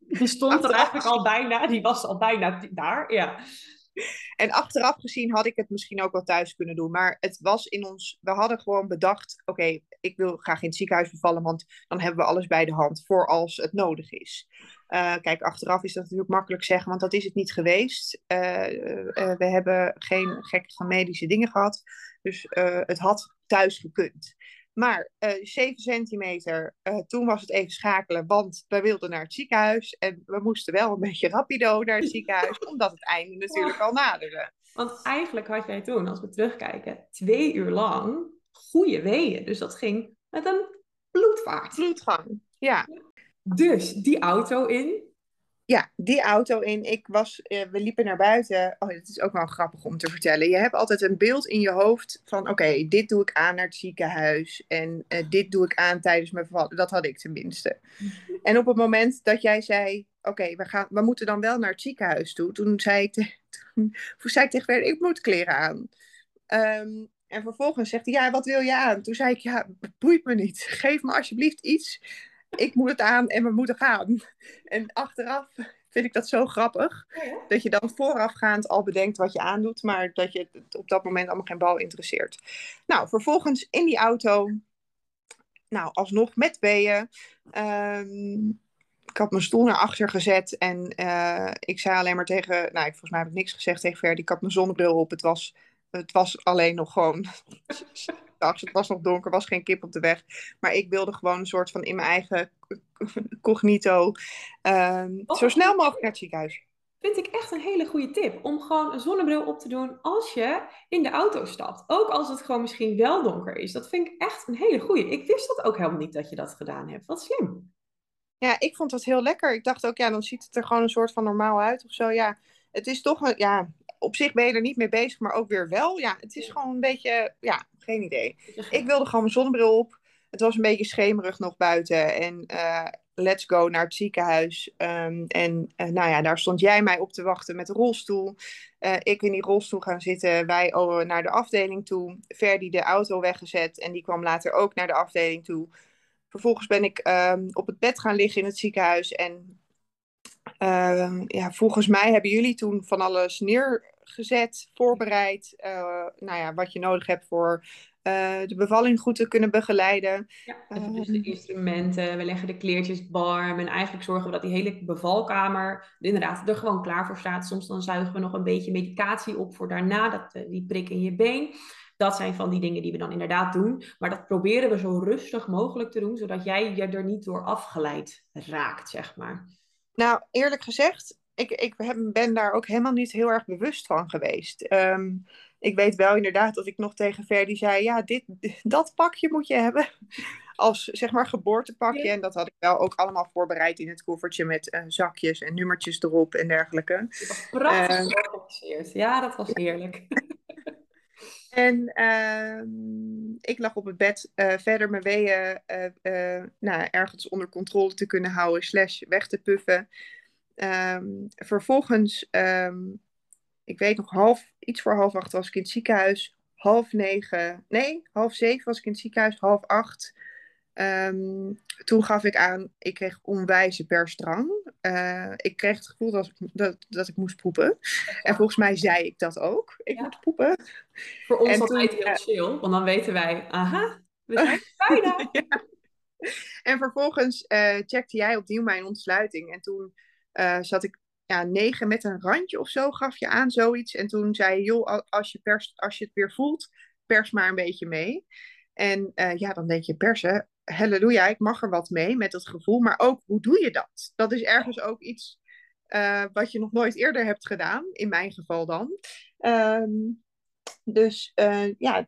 Speaker 1: Die stond er eigenlijk al bijna, die was al bijna daar, ja.
Speaker 2: En achteraf gezien had ik het misschien ook wel thuis kunnen doen. Maar het was in ons. We hadden gewoon bedacht: oké, ik wil graag in het ziekenhuis bevallen. Want dan hebben we alles bij de hand voor als het nodig is. Uh, kijk, achteraf is dat natuurlijk makkelijk zeggen, want dat is het niet geweest. Uh, uh, we hebben geen gekke medische dingen gehad. Dus het had thuis gekund. Maar uh, eh, 7 centimeter, uh, toen was het even schakelen, want we wilden naar het ziekenhuis. En we moesten wel een beetje rapido naar het ziekenhuis, omdat het einde natuurlijk al naderde.
Speaker 1: Want eigenlijk had jij toen, als we terugkijken, twee uur lang goede weeën. Dus dat ging met een bloedvaart.
Speaker 2: Bloedgang, ja.
Speaker 1: Dus die auto in,
Speaker 2: ja, die auto in. Ik was, uh, we liepen naar buiten. Oh, dat is ook wel grappig om te vertellen. Je hebt altijd een beeld in je hoofd van: oké, dit doe ik aan naar het ziekenhuis. En uh, dit doe ik aan tijdens mijn bevalling. Dat had ik tenminste. En op het moment dat jij zei: oké, we gaan, we moeten dan wel naar het ziekenhuis toe. Toen zei ik, te, toen, zei ik tegen Werner: ik moet kleren aan. Um, en vervolgens zegt hij: ja, wat wil je aan? Toen zei ik: ja, boeit me niet. Geef me alsjeblieft iets ik moet het aan en we moeten gaan. En achteraf vind ik dat zo grappig. Dat je dan voorafgaand al bedenkt wat je aandoet, maar dat je het op dat moment allemaal geen bal interesseert. Nou, vervolgens in die auto, nou, alsnog met weeën. Um, ik had mijn stoel naar achter gezet en uh, ik zei alleen maar tegen, nou, ik, volgens mij heb ik niks gezegd tegen Verdi. Ik had mijn zonnebril op. Het was, het was alleen nog gewoon het was nog donker, was geen kip op de weg. Maar ik wilde gewoon een soort van in mijn eigen cognito um, zo snel mogelijk naar het ziekenhuis.
Speaker 1: Vind ik echt een hele goede tip. Om gewoon een zonnebril op te doen als je in de auto stapt. Ook als het gewoon misschien wel donker is. Dat vind ik echt een hele goede. Ik wist dat ook helemaal niet dat je dat gedaan hebt. Wat slim.
Speaker 2: Ja, ik vond dat heel lekker. Ik dacht ook, ja, dan ziet het er gewoon een soort van normaal uit of zo. Ja, het is toch een, ja, op zich ben je er niet mee bezig, maar ook weer wel. Ja, het is gewoon een beetje, ja, geen idee. Ik wilde gewoon mijn zonnebril op. Het was een beetje schemerig nog buiten. En uh, let's go naar het ziekenhuis. Um, en uh, nou ja, daar stond jij mij op te wachten met de rolstoel. Uh, ik in die rolstoel gaan zitten. Wij oh, naar de afdeling toe. Verdi de auto weggezet. En die kwam later ook naar de afdeling toe. Vervolgens ben ik um, op het bed gaan liggen in het ziekenhuis. En uh, ja, volgens mij hebben jullie toen van alles neergezet, voorbereid. Uh, nou ja, wat je nodig hebt voor uh, de bevalling goed te kunnen begeleiden.
Speaker 1: Ja, dus de instrumenten, we leggen de kleertjes warm. En eigenlijk zorgen we dat die hele bevalkamer inderdaad er gewoon klaar voor staat. Soms dan zuigen we nog een beetje medicatie op voor daarna, dat, die prik in je been. Dat zijn van die dingen die we dan inderdaad doen. Maar dat proberen we zo rustig mogelijk te doen, zodat jij je er niet door afgeleid raakt, zeg maar.
Speaker 2: Nou, eerlijk gezegd, ik, ik ben daar ook helemaal niet heel erg bewust van geweest. Um, ik weet wel inderdaad dat ik nog tegen Verdi zei: ja, dit, dat pakje moet je hebben. Als zeg maar geboortepakje. En dat had ik wel ook allemaal voorbereid in het koffertje met uh, zakjes en nummertjes erop en dergelijke.
Speaker 1: prachtig uh, georganiseerd. Ja, dat was heerlijk.
Speaker 2: En uh, ik lag op het bed uh, verder mijn weeën uh, nou, ergens onder controle te kunnen houden, slash weg te puffen. Um, vervolgens, um, ik weet nog, half, iets voor half acht was ik in het ziekenhuis. Half negen, nee, half zeven was ik in het ziekenhuis, half acht Um, toen gaf ik aan, ik kreeg onwijze persdrang. Uh, ik kreeg het gevoel dat ik, dat, dat ik moest poepen. En volgens mij zei ik dat ook. Ik moet poepen.
Speaker 1: Voor ons en altijd heel chill, want dan weten wij, aha, we zijn bijna.
Speaker 2: ja. en vervolgens uh, checkte jij opnieuw mijn ontsluiting. En toen uh, zat ik ja, negen met een randje of zo, gaf je aan, zoiets. En toen zei je, joh, als je, pers, als je het weer voelt, pers maar een beetje mee. En uh, ja, dan denk je persen, halleluja, ik mag er wat mee met het gevoel. Maar ook, hoe doe je dat? Dat is ergens ook iets wat je nog nooit eerder hebt gedaan, in mijn geval dan. Um, dus ja,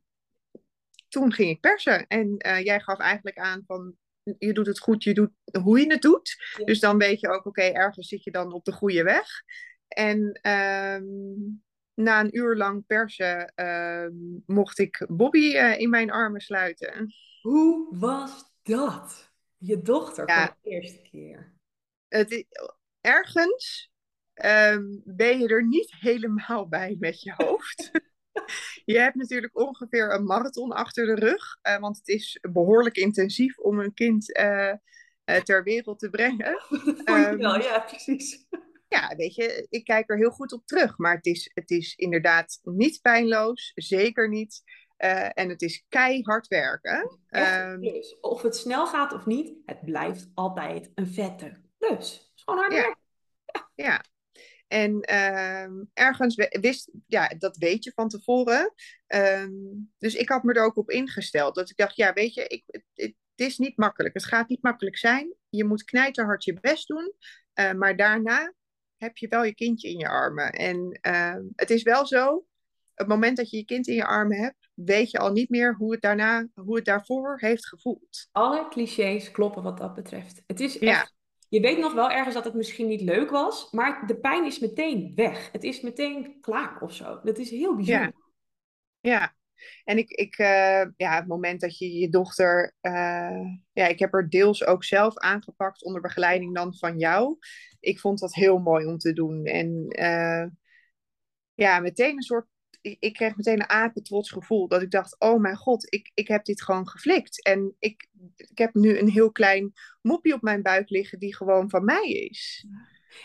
Speaker 2: toen ging ik persen. En jij gaf eigenlijk aan van je doet het goed, je doet hoe je het doet. Dus dan weet je ook, oké, ergens zit je dan op de goede weg. En um, na een uur lang persen uh, mocht ik Bobby uh, in mijn armen sluiten.
Speaker 1: Hoe was dat? Je dochter ja. voor de eerste keer.
Speaker 2: Het, ergens um, ben je er niet helemaal bij met je hoofd. Je hebt natuurlijk ongeveer een marathon achter de rug, uh, want het is behoorlijk intensief om een kind uh, uh, ter wereld te brengen.
Speaker 1: Um, wel, ja, precies.
Speaker 2: Ja, weet je, ik kijk er heel goed op terug, maar het is, het is inderdaad niet pijnloos, zeker niet. en het is keihard werken.
Speaker 1: Um, plus, of het snel gaat of niet, het blijft altijd een vette is gewoon hard
Speaker 2: ja.
Speaker 1: werken.
Speaker 2: Ja. ja. En ehm, ergens wist, ja, dat weet je van tevoren. Ehm, dus ik had me er ook op ingesteld. Dat ik dacht, ja, weet je, ik, het, het, is niet makkelijk. Het gaat niet makkelijk zijn. Je moet knijterhard je best doen. Uh, maar daarna heb je wel je kindje in je armen. En uh, het is wel zo, het moment dat je je kind in je armen hebt, weet je al niet meer hoe het, daarna, hoe het daarvoor heeft gevoeld.
Speaker 1: Alle clichés kloppen wat dat betreft. Het is echt ja. Je weet nog wel ergens dat het misschien niet leuk was, maar de pijn is meteen weg. Het is meteen klaar of zo. Dat is heel bijzonder.
Speaker 2: Ja, ja. en ik, ik uh, ja, het moment dat je je dochter, uh, ja, ik heb er deels ook zelf aangepakt onder begeleiding dan van jou. Ik vond dat heel mooi om te doen. En uh, ja, meteen een soort ik kreeg meteen een apetrots gevoel. Dat ik dacht, oh mijn god, ik, ik heb dit gewoon geflikt. En ik, ik heb nu een heel klein mopje op mijn buik liggen die gewoon van mij is.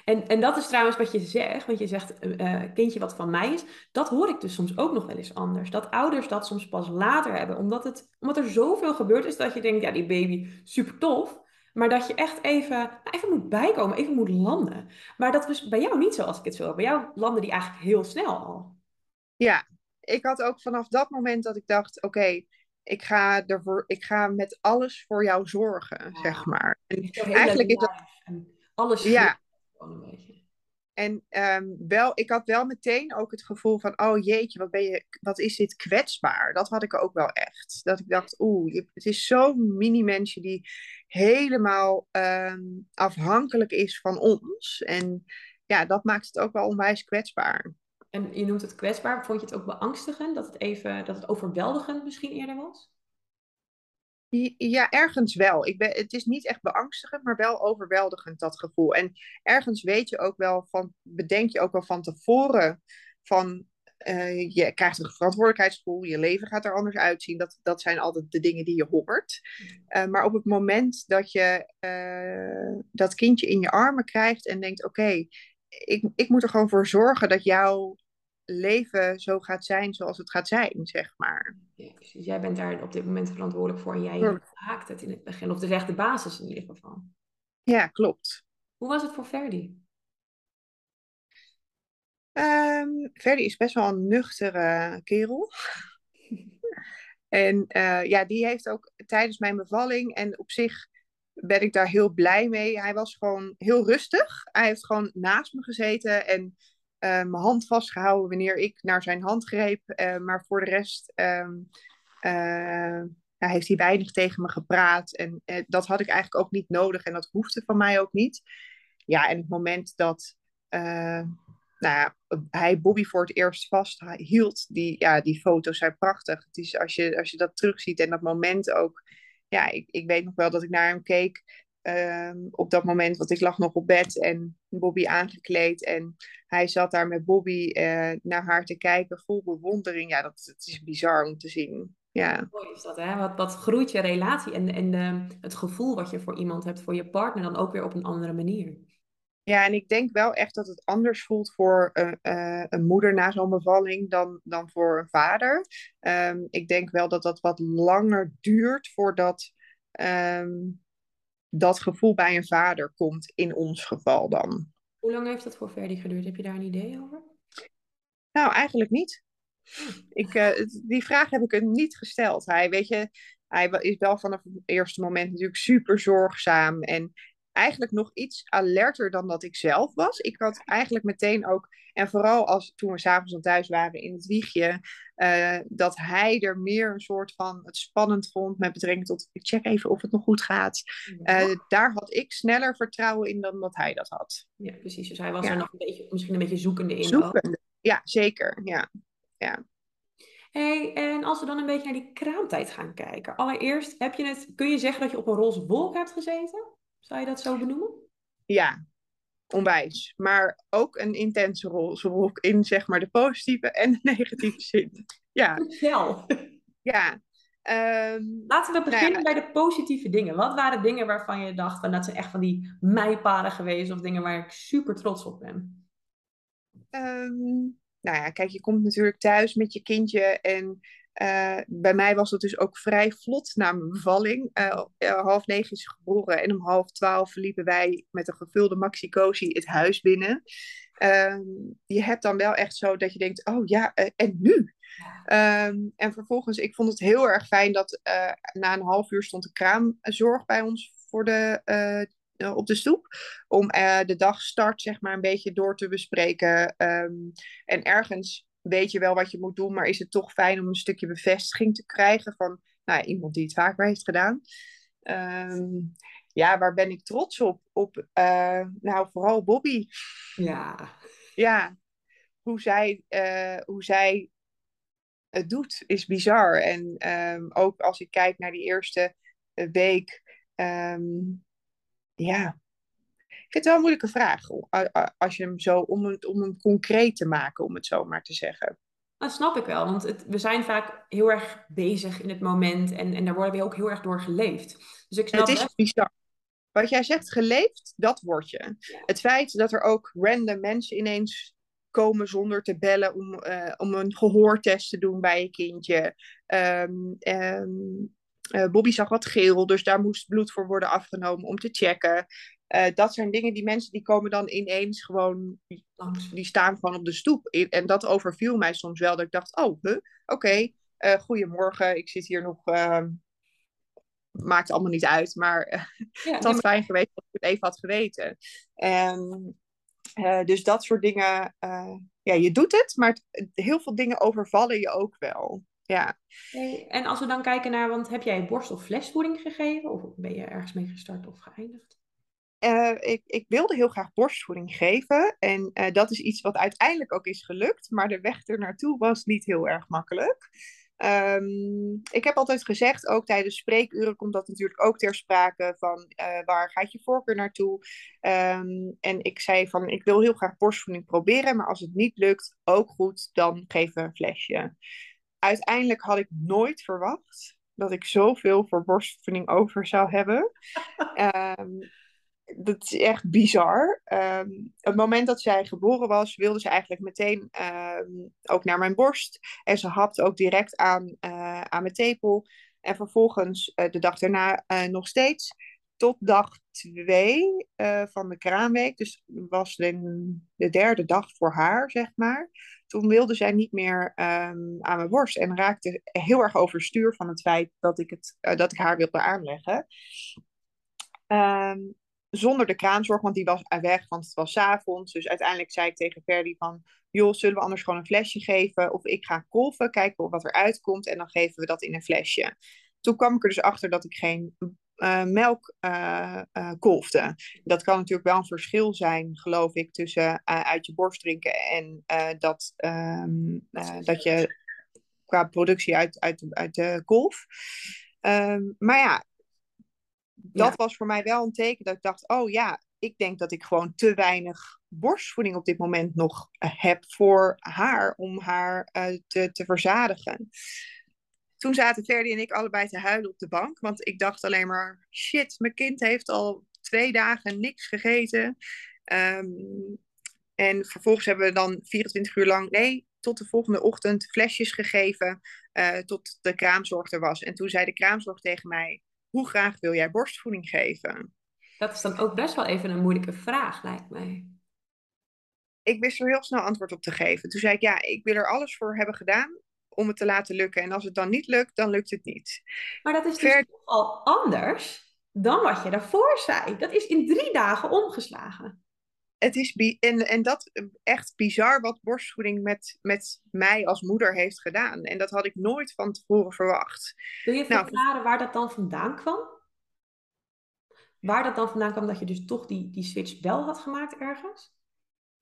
Speaker 1: En, en dat is trouwens wat je zegt, want je zegt uh, kindje wat van mij is. Dat hoor ik dus soms ook nog wel eens anders. Dat ouders dat soms pas later hebben, omdat, het, omdat er zoveel gebeurd is dat je denkt, ja die baby, super tof. Maar dat je echt even, nou, even moet bijkomen, even moet landen. Maar dat was bij jou niet zo als ik het zo heb. Bij jou landde die eigenlijk heel snel al.
Speaker 2: Ja, ik had ook vanaf dat moment dat ik dacht, oké, ik ga ervoor, ik ga met alles voor jou zorgen, zeg maar. En eigenlijk is dat.
Speaker 1: Alles
Speaker 2: ja. En um, wel, ik had wel meteen ook het gevoel van, oh jeetje, wat, ben je, wat is dit kwetsbaar. Dat had ik ook wel echt. Dat ik dacht, oeh, het is zo'n mini-mensje die helemaal um, afhankelijk is van ons. En ja, dat maakt het ook wel onwijs kwetsbaar.
Speaker 1: En je noemt het kwetsbaar. Vond je het ook beangstigend? Dat het even, dat het overweldigend misschien eerder was?
Speaker 2: Ja, ergens wel. Ik ben, het is niet echt beangstigend, maar wel overweldigend dat gevoel. En ergens weet je ook wel van, bedenk je ook wel van tevoren van, uh, je krijgt een verantwoordelijkheidsgevoel, je leven gaat er anders uitzien. Dat, dat zijn altijd de dingen die je hoort. Uh, maar op het moment dat je uh, dat kindje in je armen krijgt en denkt, oké, ik, ik moet er gewoon voor zorgen dat jouw leven zo gaat zijn zoals het gaat zijn, zeg maar.
Speaker 1: Ja, precies. Jij bent daar op dit moment verantwoordelijk voor en jij haakt het in het begin. Of de is echt de basis in ieder geval.
Speaker 2: Ja, klopt.
Speaker 1: Hoe was het voor Ferdi?
Speaker 2: Um, Ferdi is best wel een nuchtere kerel. en uh, ja, die heeft ook tijdens mijn bevalling en op zich ben ik daar heel blij mee. Hij was gewoon heel rustig. Hij heeft gewoon naast me gezeten en mijn hand vastgehouden wanneer ik naar zijn hand greep. Uh, maar voor de rest um, uh, heeft hij weinig tegen me gepraat. En dat had ik eigenlijk ook niet nodig en dat hoefde van mij ook niet. Ja, en het moment dat nou ja, hij Bobby voor het eerst vasthield, die, ja, die foto's zijn prachtig. Het is, als, je, als je dat terugziet en dat moment ook ja, ik, ik weet nog wel dat ik naar hem keek um, op dat moment, want ik lag nog op bed en Bobby aangekleed. En hij zat daar met Bobby uh, naar haar te kijken, vol bewondering. Ja, dat, dat is bizar om te zien. Ja.
Speaker 1: Mooi is dat, hè? Wat, wat groeit je relatie en, en de, het gevoel wat je voor iemand hebt, voor je partner, dan ook weer op een andere manier.
Speaker 2: Ja, en ik denk wel echt dat het anders voelt voor uh, uh, een moeder na zo'n bevalling dan, dan voor een vader. Um, ik denk wel dat dat wat langer duurt voordat ehm, dat gevoel bij een vader komt in ons geval dan.
Speaker 1: Hoe lang heeft dat voor Verdi geduurd? Heb je daar een idee over?
Speaker 2: Nou, eigenlijk niet. Ik, uh, die vraag heb ik hem niet gesteld. Hij, weet je, hij is wel vanaf het eerste moment natuurlijk super zorgzaam en eigenlijk nog iets alerter dan dat ik zelf was. Ik had eigenlijk meteen ook, en vooral als toen we s'avonds al thuis waren in het wiegje, uh, dat hij er meer een soort van het spannend vond met betrekking tot ik check even of het nog goed gaat. Uh, daar had ik sneller vertrouwen in dan dat hij dat had.
Speaker 1: Ja, precies. Dus hij was er nog een beetje, misschien een beetje zoekende in.
Speaker 2: Zoekende. Ja, zeker. Ja. ja.
Speaker 1: Hey, en als we dan een beetje naar die kraamtijd gaan kijken. Allereerst, heb je het, kun je zeggen dat je op een roze wolk hebt gezeten? Zou je dat zo benoemen?
Speaker 2: Ja, onwijs. Maar ook een intense wolk in zeg maar de positieve en de negatieve zin. Ja.
Speaker 1: Wel.
Speaker 2: Ja.
Speaker 1: Um, Laten we nou beginnen bij de positieve dingen. Wat waren dingen waarvan je dacht, van, dat zijn echt van die mijpalen geweest of dingen waar ik super trots op ben?
Speaker 2: Um, nou ja, kijk, je komt natuurlijk thuis met je kindje en uh, bij mij was dat dus ook vrij vlot na mijn bevalling. Uh, half negen is geboren en om half twaalf liepen wij met een gevulde maxi-cosi het huis binnen. Uh, je hebt dan wel echt zo dat je denkt, oh ja, en nu? Ehm, en vervolgens, ik vond het heel erg fijn dat na een half uur stond de kraamzorg bij ons voor de eh, op de stoep. Om de dagstart zeg maar een beetje door te bespreken. Um, en ergens weet je wel wat je moet doen, maar is het toch fijn om een stukje bevestiging te krijgen van nou, iemand die het vaker heeft gedaan. Um, ja, waar ben ik trots op? Op, uh, nou, vooral Bobby.
Speaker 1: Ja.
Speaker 2: Ja, hoe zij, uh, hoe zij het doet is bizar. En um, ook als ik kijk naar die eerste week, um, ja, vind het wel een moeilijke vraag als je hem zo, om hem, om hem concreet te maken, om het zo maar te zeggen.
Speaker 1: Dat snap ik wel, want het, we zijn vaak heel erg bezig in het moment en, en daar worden we ook heel erg door geleefd. Dus ik snap
Speaker 2: het is bizar. Wat jij zegt, geleefd, dat word je. Het feit dat er ook random mensen ineens komen zonder te bellen om, uh, om een gehoortest te doen bij je kindje. Um, um, uh, Bobby zag wat geel, dus daar moest bloed voor worden afgenomen om te checken. Uh, dat zijn dingen die mensen die komen dan ineens gewoon, die staan gewoon op de stoep. En dat overviel mij soms wel, dat ik dacht, oh, huh, oké, okay, uh, goedemorgen, ik zit hier nog, uh, maakt allemaal niet uit, maar ja, het had fijn geweest dat ik het even had geweten. En, dus dat soort dingen, ja, je doet het, maar het, heel veel dingen overvallen je ook wel. Ja.
Speaker 1: en als we dan kijken naar, want heb jij borst- of flesvoeding gegeven? Of ben je ergens mee gestart of geëindigd?
Speaker 2: Uh, ik, ik, wilde heel graag borstvoeding geven. En uh, dat is iets wat uiteindelijk ook is gelukt. Maar de weg er naartoe was niet heel erg makkelijk. Um, ik heb altijd gezegd, ook tijdens spreekuren komt dat natuurlijk ook ter sprake van uh, waar gaat je voorkeur naartoe. Um, en ik zei van ik wil heel graag borstvoeding proberen, maar als het niet lukt, ook goed, dan geven we een flesje uiteindelijk had ik nooit verwacht dat ik zoveel voor borstvoeding over zou hebben. um, dat is echt bizar. Um, het moment dat zij geboren was, wilde ze eigenlijk meteen um, ook naar mijn borst. En ze hapte ook direct aan, uh, aan mijn tepel. En vervolgens uh, de dag daarna uh, nog steeds. Tot dag twee van de kraamweek. Dus was de, de derde dag voor haar, zeg maar toen wilde zij niet meer um, aan mijn borst en raakte heel erg overstuur van het feit dat ik, het, dat ik haar wilde aanleggen. Um, zonder de kraanzorg, want die was weg, want het was avonds. Dus uiteindelijk zei ik tegen Ferdi van, joh, zullen we anders gewoon een flesje geven? Of ik ga kolven, kijken wat er uitkomt en dan geven we dat in een flesje. Toen kwam ik er dus achter dat ik geen uh, melk uh, kolfde. Dat kan natuurlijk wel een verschil zijn, geloof ik, tussen uit je borst drinken en dat, um, dat je qua productie uit, uit, uit de kolf. Um, maar ja, dat was voor mij wel een teken dat ik dacht, oh ja, ik denk dat ik gewoon te weinig borstvoeding op dit moment nog heb voor haar om haar te, te verzadigen toen zaten Verdi en ik allebei te huilen op de bank. Want ik dacht alleen maar, shit, mijn kind heeft al twee dagen niks gegeten. Um, en vervolgens hebben we dan 24 uur lang, nee, tot de volgende ochtend flesjes gegeven. Uh, tot de kraamzorg er was. En toen zei de kraamzorg tegen mij, hoe graag wil jij borstvoeding geven?
Speaker 1: Dat is dan ook best wel even een moeilijke vraag, lijkt mij.
Speaker 2: Ik wist er heel snel antwoord op te geven. Toen zei ik, ja, ik wil er alles voor hebben gedaan om het te laten lukken. En als het dan niet lukt, dan lukt het niet.
Speaker 1: Maar dat is dus Ver... al anders dan wat je daarvoor zei. Dat is in drie dagen omgeslagen.
Speaker 2: Het is en, en dat echt bizar wat borstvoeding met, met mij als moeder heeft gedaan. En dat had ik nooit van tevoren verwacht.
Speaker 1: Wil je nou, verklaren waar dat dan vandaan kwam? Waar dat dan vandaan kwam dat je dus toch die, die switch wel had gemaakt ergens?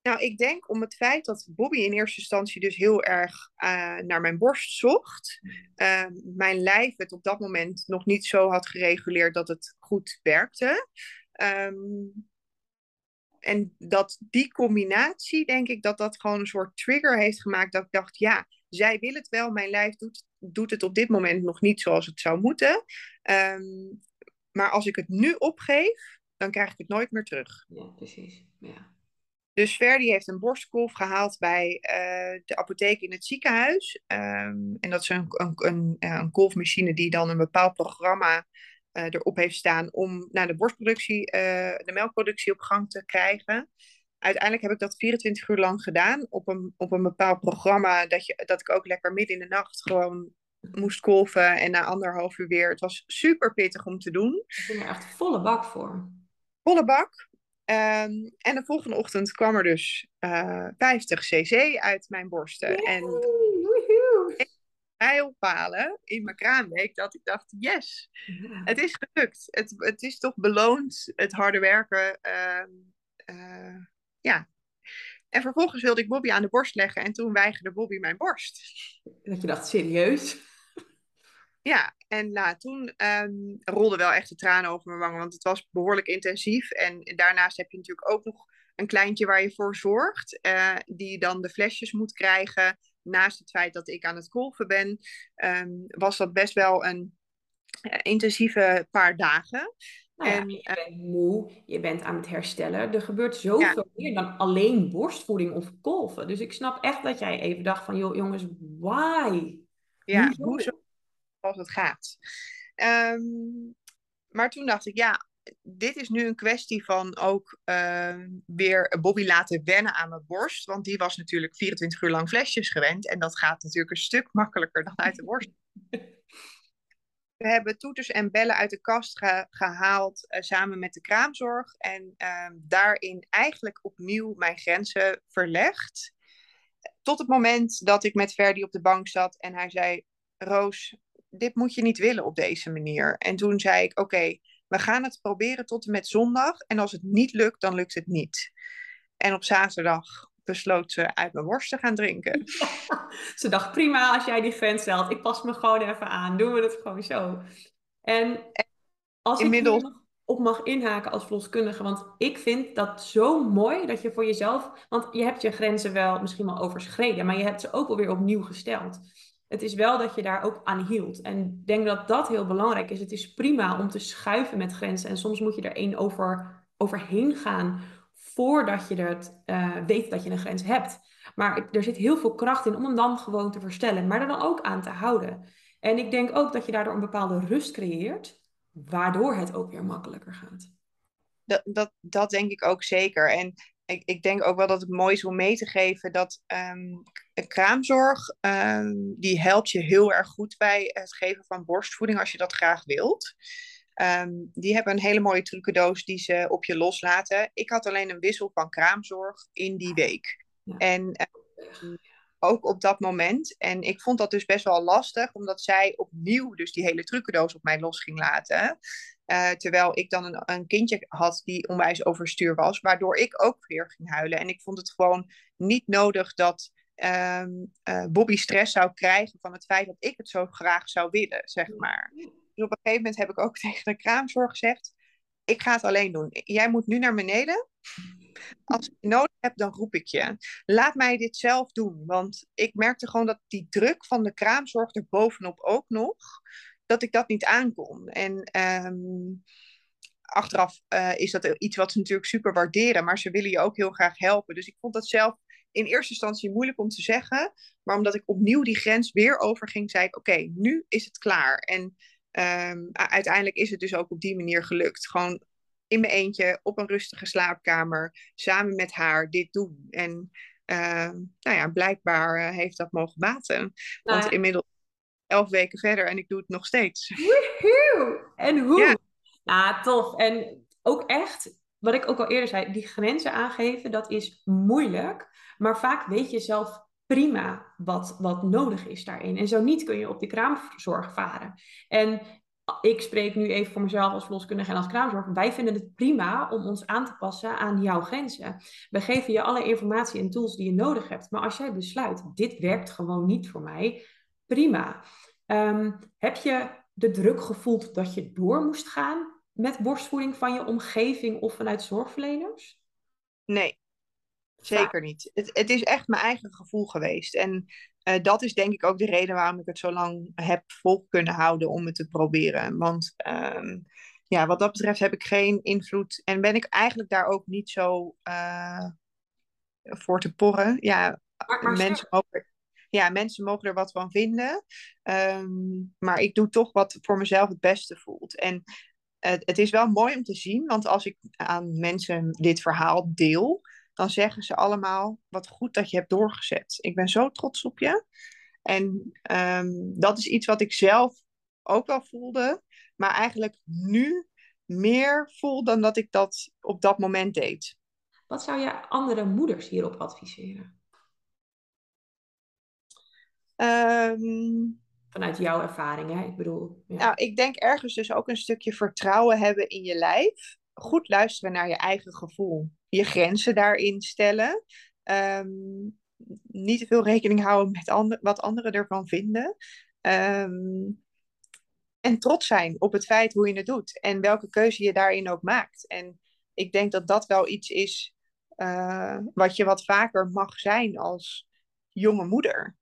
Speaker 2: Nou, ik denk om het feit dat Bobby in eerste instantie dus heel erg uh, naar mijn borst zocht. Uh, mijn lijf het op dat moment nog niet zo had gereguleerd dat het goed werkte. Um, en dat die combinatie, denk ik, dat dat gewoon een soort trigger heeft gemaakt. Dat ik dacht, ja, zij wil het wel. Mijn lijf doet, doet het op dit moment nog niet zoals het zou moeten. Um, maar als ik het nu opgeef, dan krijg ik het nooit meer terug.
Speaker 1: Ja, precies. Ja.
Speaker 2: Dus Verdi heeft een borstkolf gehaald bij uh, de apotheek in het ziekenhuis. Um, en dat is een, een, een, een kolfmachine die dan een bepaald programma uh, erop heeft staan om naar de borstproductie, uh, de melkproductie op gang te krijgen. Uiteindelijk heb ik dat 24 uur lang gedaan op een, op een bepaald programma dat, je, dat ik ook lekker midden in de nacht gewoon moest kolven en na anderhalf uur weer. Het was super pittig om te doen.
Speaker 1: Ik ben er echt volle bak voor.
Speaker 2: Volle bak. Um, en de volgende ochtend kwam er dus uh, 50 cc uit mijn borsten. Yay, en mijlpalen in mijn kraamweek dat ik dacht, yes, ja. het is gelukt. Het, het is toch beloond, het harde werken. Uh, uh, ja. En vervolgens wilde ik Bobby aan de borst leggen en toen weigerde Bobby mijn borst.
Speaker 1: Dat je dacht, serieus?
Speaker 2: Ja, en nou, toen um, rolden wel echt de tranen over mijn wangen, want het was behoorlijk intensief. En daarnaast heb je natuurlijk ook nog een kleintje waar je voor zorgt, uh, die dan de flesjes moet krijgen naast het feit dat ik aan het golven ben, um, was dat best wel een uh, intensieve paar dagen.
Speaker 1: Nou ja, en, je bent moe, je bent aan het herstellen. Er gebeurt zoveel ja. meer dan alleen borstvoeding of kolven. Dus ik snap echt dat jij even dacht van, joh, jongens, why?
Speaker 2: Ja, hoezo? als het gaat. Um, maar toen dacht ik, ja, dit is nu een kwestie van ook uh, weer Bobby laten wennen aan mijn borst. Want die was natuurlijk 24 uur lang flesjes gewend. En dat gaat natuurlijk een stuk makkelijker dan uit de borst. We hebben toeters en bellen uit de kast ge gehaald uh, samen met de kraamzorg. En uh, daarin eigenlijk opnieuw mijn grenzen verlegd. Tot het moment dat ik met Verdi op de bank zat en hij zei: Roos, dit moet je niet willen op deze manier. En toen zei ik: Oké, okay, we gaan het proberen tot en met zondag. En als het niet lukt, dan lukt het niet. En op zaterdag besloot ze uit mijn worst te gaan drinken.
Speaker 1: ze dacht, prima als jij die grens stelt. Ik pas me gewoon even aan. Doen we het gewoon zo. En als Inmiddels... ik op mag inhaken als verloskundige. Want ik vind dat zo mooi dat je voor jezelf... Want je hebt je grenzen wel misschien wel overschreden. Maar je hebt ze ook alweer opnieuw gesteld het is wel dat je daar ook aan hield. En ik denk dat dat heel belangrijk is. Het is prima om te schuiven met grenzen. En soms moet je er één over, overheen gaan voordat je het, uh, weet dat je een grens hebt. Maar er zit heel veel kracht in om hem dan gewoon te verstellen, maar er dan ook aan te houden. En ik denk ook dat je daardoor een bepaalde rust creëert, waardoor het ook weer makkelijker gaat.
Speaker 2: Dat, dat, dat denk ik ook zeker. En ik, ik denk ook wel dat het mooi is om mee te geven dat um, kraamzorg, um, die helpt je heel erg goed bij het geven van borstvoeding als je dat graag wilt. Um, die hebben een hele mooie trucendoos die ze op je loslaten. Ik had alleen een wissel van kraamzorg in die week. Ja. En ook op dat moment. En ik vond dat dus best wel lastig, omdat zij opnieuw dus die hele trucendoos op mij los ging laten. Uh, terwijl ik dan een, een, kindje had die onwijs overstuur was, waardoor ik ook weer ging huilen. En ik vond het gewoon niet nodig dat um, uh, Bobby stress zou krijgen van het feit dat ik het zo graag zou willen, zeg maar. Dus op een gegeven moment heb ik ook tegen de kraamzorg gezegd: Ik ga het alleen doen. Jij moet nu naar beneden. Als ik nodig heb, dan roep ik je. Laat mij dit zelf doen. Want ik merkte gewoon dat die druk van de kraamzorg er bovenop ook nog dat ik dat niet aankon. En um, achteraf uh, is dat iets wat ze natuurlijk super waarderen, maar ze willen je ook heel graag helpen. Dus ik vond dat zelf in eerste instantie moeilijk om te zeggen. Maar omdat ik opnieuw die grens weer overging, zei ik: Oké, okay, nu is het klaar. En ehm, uiteindelijk is het dus ook op die manier gelukt. Gewoon in mijn eentje op een rustige slaapkamer, samen met haar dit doen. En ehm, nou ja, blijkbaar eh, heeft dat mogen baten. Want nou inmiddels elf weken verder en ik doe het nog steeds.
Speaker 1: Woehoe! En hoe? Ja. Nou, tof. En ook echt, wat ik ook al eerder zei, die grenzen aangeven, dat is moeilijk. Maar vaak weet je zelf prima wat, wat nodig is daarin. En zo niet kun je op die kraamzorg varen. En ik spreek nu even voor mezelf als verloskundige en als kraamzorg. Wij vinden het prima om ons aan te passen aan jouw grenzen. We geven je alle informatie en tools die je nodig hebt. Maar als jij besluit, dit werkt gewoon niet voor mij, prima. Ehm, heb je de druk gevoeld dat je door moest gaan met borstvoeding van je omgeving of vanuit zorgverleners?
Speaker 2: Nee, zeker niet. Het, het is echt mijn eigen gevoel geweest. En uh, dat is denk ik ook de reden waarom ik het zo lang heb vol kunnen houden om het te proberen. Want um, ja, wat dat betreft heb ik geen invloed en ben ik eigenlijk daar ook niet zo uh, voor te porren. Ja, maar, maar mensen mogen, ja, mensen mogen er wat van vinden. Um, maar ik doe toch wat voor mezelf het beste voelt. En het, het is wel mooi om te zien, want als ik aan mensen dit verhaal deel, dan zeggen ze allemaal: wat goed dat je hebt doorgezet. Ik ben zo trots op je. En um, dat is iets wat ik zelf ook wel voelde, maar eigenlijk nu meer voel dan dat ik dat op dat moment deed.
Speaker 1: Wat zou je andere moeders hierop adviseren? Um, Vanuit jouw ervaring, hè? Ik bedoel.
Speaker 2: Ja. Nou, ik denk ergens dus ook een stukje vertrouwen hebben in je lijf. Goed luisteren naar je eigen gevoel. Je grenzen daarin stellen. Um, niet te veel rekening houden met ander, wat anderen ervan vinden. Um, en trots zijn op het feit hoe je het doet. En welke keuze je daarin ook maakt. En ik denk dat dat wel iets is uh, wat je wat vaker mag zijn als jonge moeder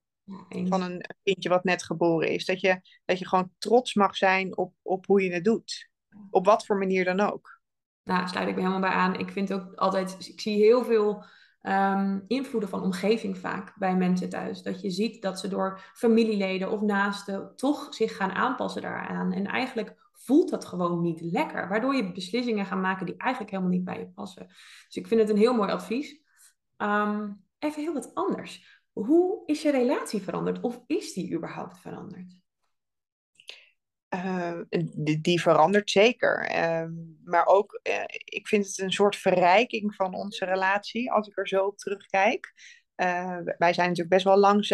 Speaker 2: van een kindje wat net geboren is. Dat je, dat je gewoon trots mag zijn op, op hoe je het doet. Op wat voor manier dan ook.
Speaker 1: Nou, sluit ik me helemaal bij aan. Ik vind ook altijd, ik zie heel veel um, invloeden van omgeving vaak bij mensen thuis. Dat je ziet dat ze door familieleden of naasten toch zich gaan aanpassen daaraan. En eigenlijk voelt dat gewoon niet lekker. Waardoor je beslissingen gaat maken die eigenlijk helemaal niet bij je passen. Dus ik vind het een heel mooi advies. Um, even heel wat anders. Hoe is je relatie veranderd? Of is die überhaupt veranderd?
Speaker 2: Uh, die, die, verandert zeker. Uh, maar ook, uh, ik vind het een soort verrijking van onze relatie, als ik er zo op terugkijk. Eh, wij zijn natuurlijk best wel lang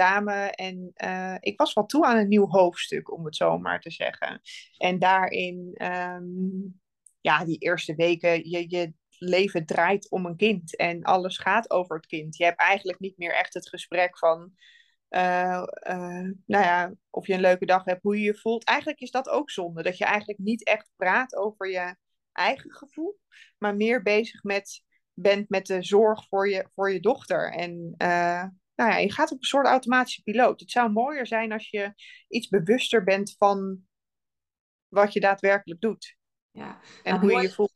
Speaker 2: en ik was wel toe aan een nieuw hoofdstuk, om het zo maar te zeggen. En daarin, um, ja, die eerste weken, je, je leven draait om een kind en alles gaat over het kind. Je hebt eigenlijk niet meer echt het gesprek van, uh, uh, nou ja, of je een leuke dag hebt, hoe je je voelt. Eigenlijk is dat ook zonde, dat je eigenlijk niet echt praat over je eigen gevoel, maar meer bezig met, bent met de zorg voor je, voor je dochter. En uh, nou ja, je gaat op een soort automatische piloot. Het zou mooier zijn als je iets bewuster bent van wat je daadwerkelijk doet. Ja. En nou, hoe je je voelt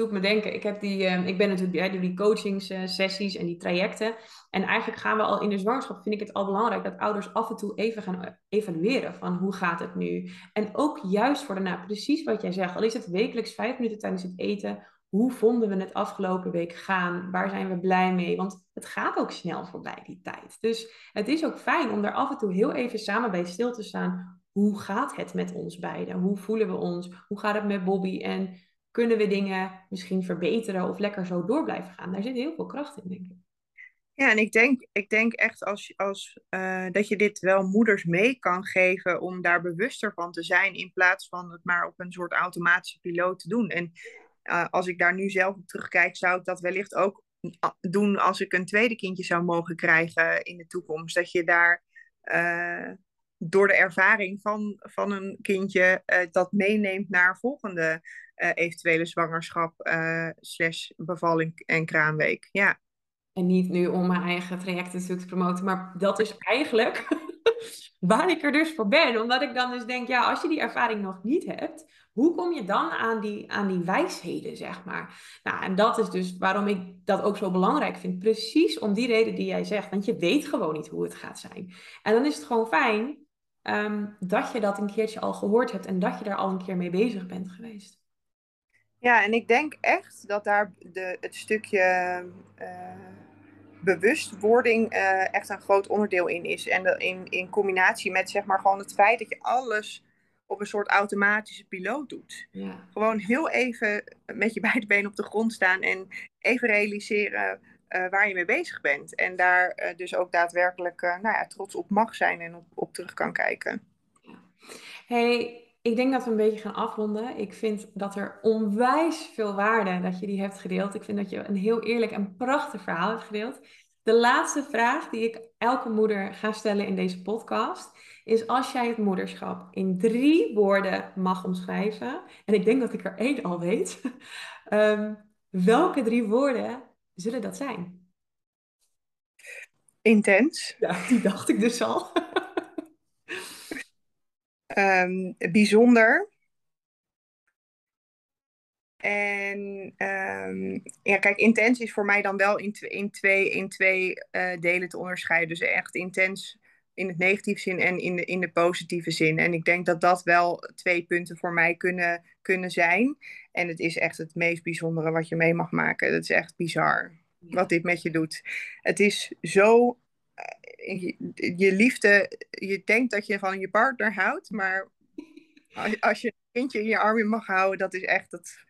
Speaker 1: doet me denken. Ik, heb die, uh, ik ben natuurlijk, doe die coachingssessies en die trajecten. En eigenlijk gaan we al in de zwangerschap, vind ik het al belangrijk dat ouders af en toe even gaan eh, evalueren van hoe gaat het nu. En ook juist voor daarna, precies wat jij zegt, al is het wekelijks vijf minuten tijdens het eten. Hoe vonden we het afgelopen week gaan? Waar zijn we blij mee? Want het gaat ook snel voorbij die tijd. Dus het is ook fijn om daar af en toe heel even samen bij stil te staan. Hoe gaat het met ons beiden? Hoe voelen we ons? Hoe gaat het met Bobby? En kunnen we dingen misschien verbeteren of lekker zo door blijven gaan? Daar zit heel veel kracht in, denk ik.
Speaker 2: Ja, en ik denk, ik denk echt als, als, uh, dat je dit wel moeders mee kan geven om daar bewuster van te zijn, in plaats van het maar op een soort automatische piloot te doen. En uh, als ik daar nu zelf op terugkijk, zou ik dat wellicht ook doen als ik een tweede kindje zou mogen krijgen in de toekomst. Dat je daar uh, door de ervaring van, van een kindje dat meeneemt naar volgende uh, eventuele zwangerschap, uh, slash bevalling en kraamweek. Ja.
Speaker 1: En niet nu om mijn eigen traject natuurlijk te promoten, maar dat is eigenlijk waar ik er dus voor ben. Omdat ik dan dus denk, ja, als je die ervaring nog niet hebt, hoe kom je dan aan die, aan die wijsheden, zeg maar? Nou, en dat is dus waarom ik dat ook zo belangrijk vind. Precies om die reden die jij zegt. Want je weet gewoon niet hoe het gaat zijn. En dan is het gewoon fijn ehm, dat je dat een keertje al gehoord hebt en dat je daar al een keer mee bezig bent geweest.
Speaker 2: Ja, en ik denk echt dat daar de, het stukje uh, bewustwording uh, echt een groot onderdeel in is. En de, in, in combinatie met zeg maar gewoon het feit dat je alles op een soort automatische piloot doet. Ja. Gewoon heel even met je beide benen op de grond staan en even realiseren waar je mee bezig bent. En daar uh, dus ook daadwerkelijk uh, nou ja, trots op mag zijn en op, terug kan kijken.
Speaker 1: Hey, ik denk dat we een beetje gaan afronden. Ik vind dat er onwijs veel waarde dat je die hebt gedeeld. Ik vind dat je een heel eerlijk en prachtig verhaal hebt gedeeld. De laatste vraag die ik elke moeder ga stellen in deze podcast is als jij het moederschap in drie woorden mag omschrijven, en ik denk dat ik er één al weet, um, welke drie woorden zullen dat zijn?
Speaker 2: Intens.
Speaker 1: Ja, die dacht ik dus al.
Speaker 2: um, bijzonder. En um, ja, kijk, intens is voor mij dan wel in, in twee, in twee uh, delen te onderscheiden. Dus echt intens in het negatieve zin en in de, in de positieve zin. En ik denk dat dat wel twee punten voor mij kunnen, kunnen zijn. En het is echt het meest bijzondere wat je mee mag maken. Dat is echt bizar wat dit met je doet. Het is zo. Eh, je, je liefde, je denkt dat je van je partner houdt, maar als, als je een kindje in je armen mag houden, dat is echt het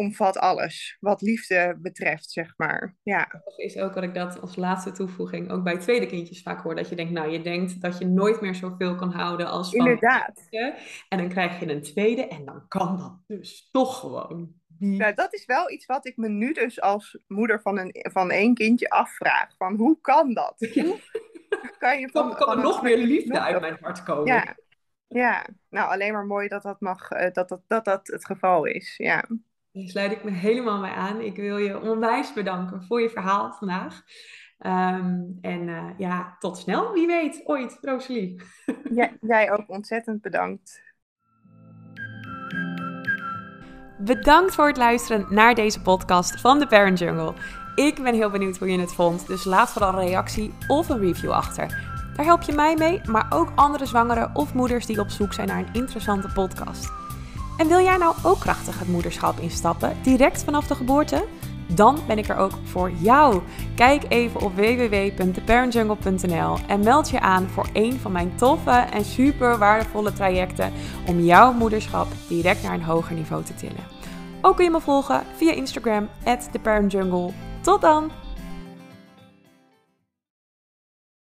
Speaker 2: omvat alles wat liefde betreft, zeg maar. Ja.
Speaker 1: Dat is ook wat ik dat als laatste toevoeging ook bij tweede kindjes vaak hoor. Dat je denkt, nou, je denkt dat je nooit meer zoveel kan houden als van...
Speaker 2: Inderdaad.
Speaker 1: En dan krijg je een tweede en dan kan dat dus toch gewoon.
Speaker 2: Nou, dat is wel iets wat ik me nu dus als moeder van, een, van één kindje afvraag. Van hoe kan dat? Hoe
Speaker 1: kan je van, kan, er nog meer liefde uit mijn hart komen?
Speaker 2: Ja. ja, nou alleen maar mooi dat dat, mag, eh, dat, dat, dat, dat het geval is. Ja.
Speaker 1: Daar sluit ik me helemaal bij aan. Ik wil je onwijs bedanken voor je verhaal vandaag. Um, en uh, ja, tot snel, wie weet, ooit, Rosalie.
Speaker 2: Ja, jij ook ontzettend bedankt.
Speaker 1: Bedankt voor het luisteren naar deze podcast van de Parent Jungle. Ik ben heel benieuwd hoe je het vond, dus laat vooral een reactie of een review achter. Daar help je mij mee, maar ook andere zwangeren of moeders die op zoek zijn naar een interessante podcast. En wil jij nou ook krachtig het moederschap instappen, direct vanaf de geboorte? Dan ben ik er ook voor jou. Kijk even op www.theparentjungle.nl en meld je aan voor een van mijn toffe en super waardevolle trajecten om jouw moederschap direct naar een hoger niveau te tillen. Ook kun je me volgen via Instagram, at theparentjungle. Tot dan!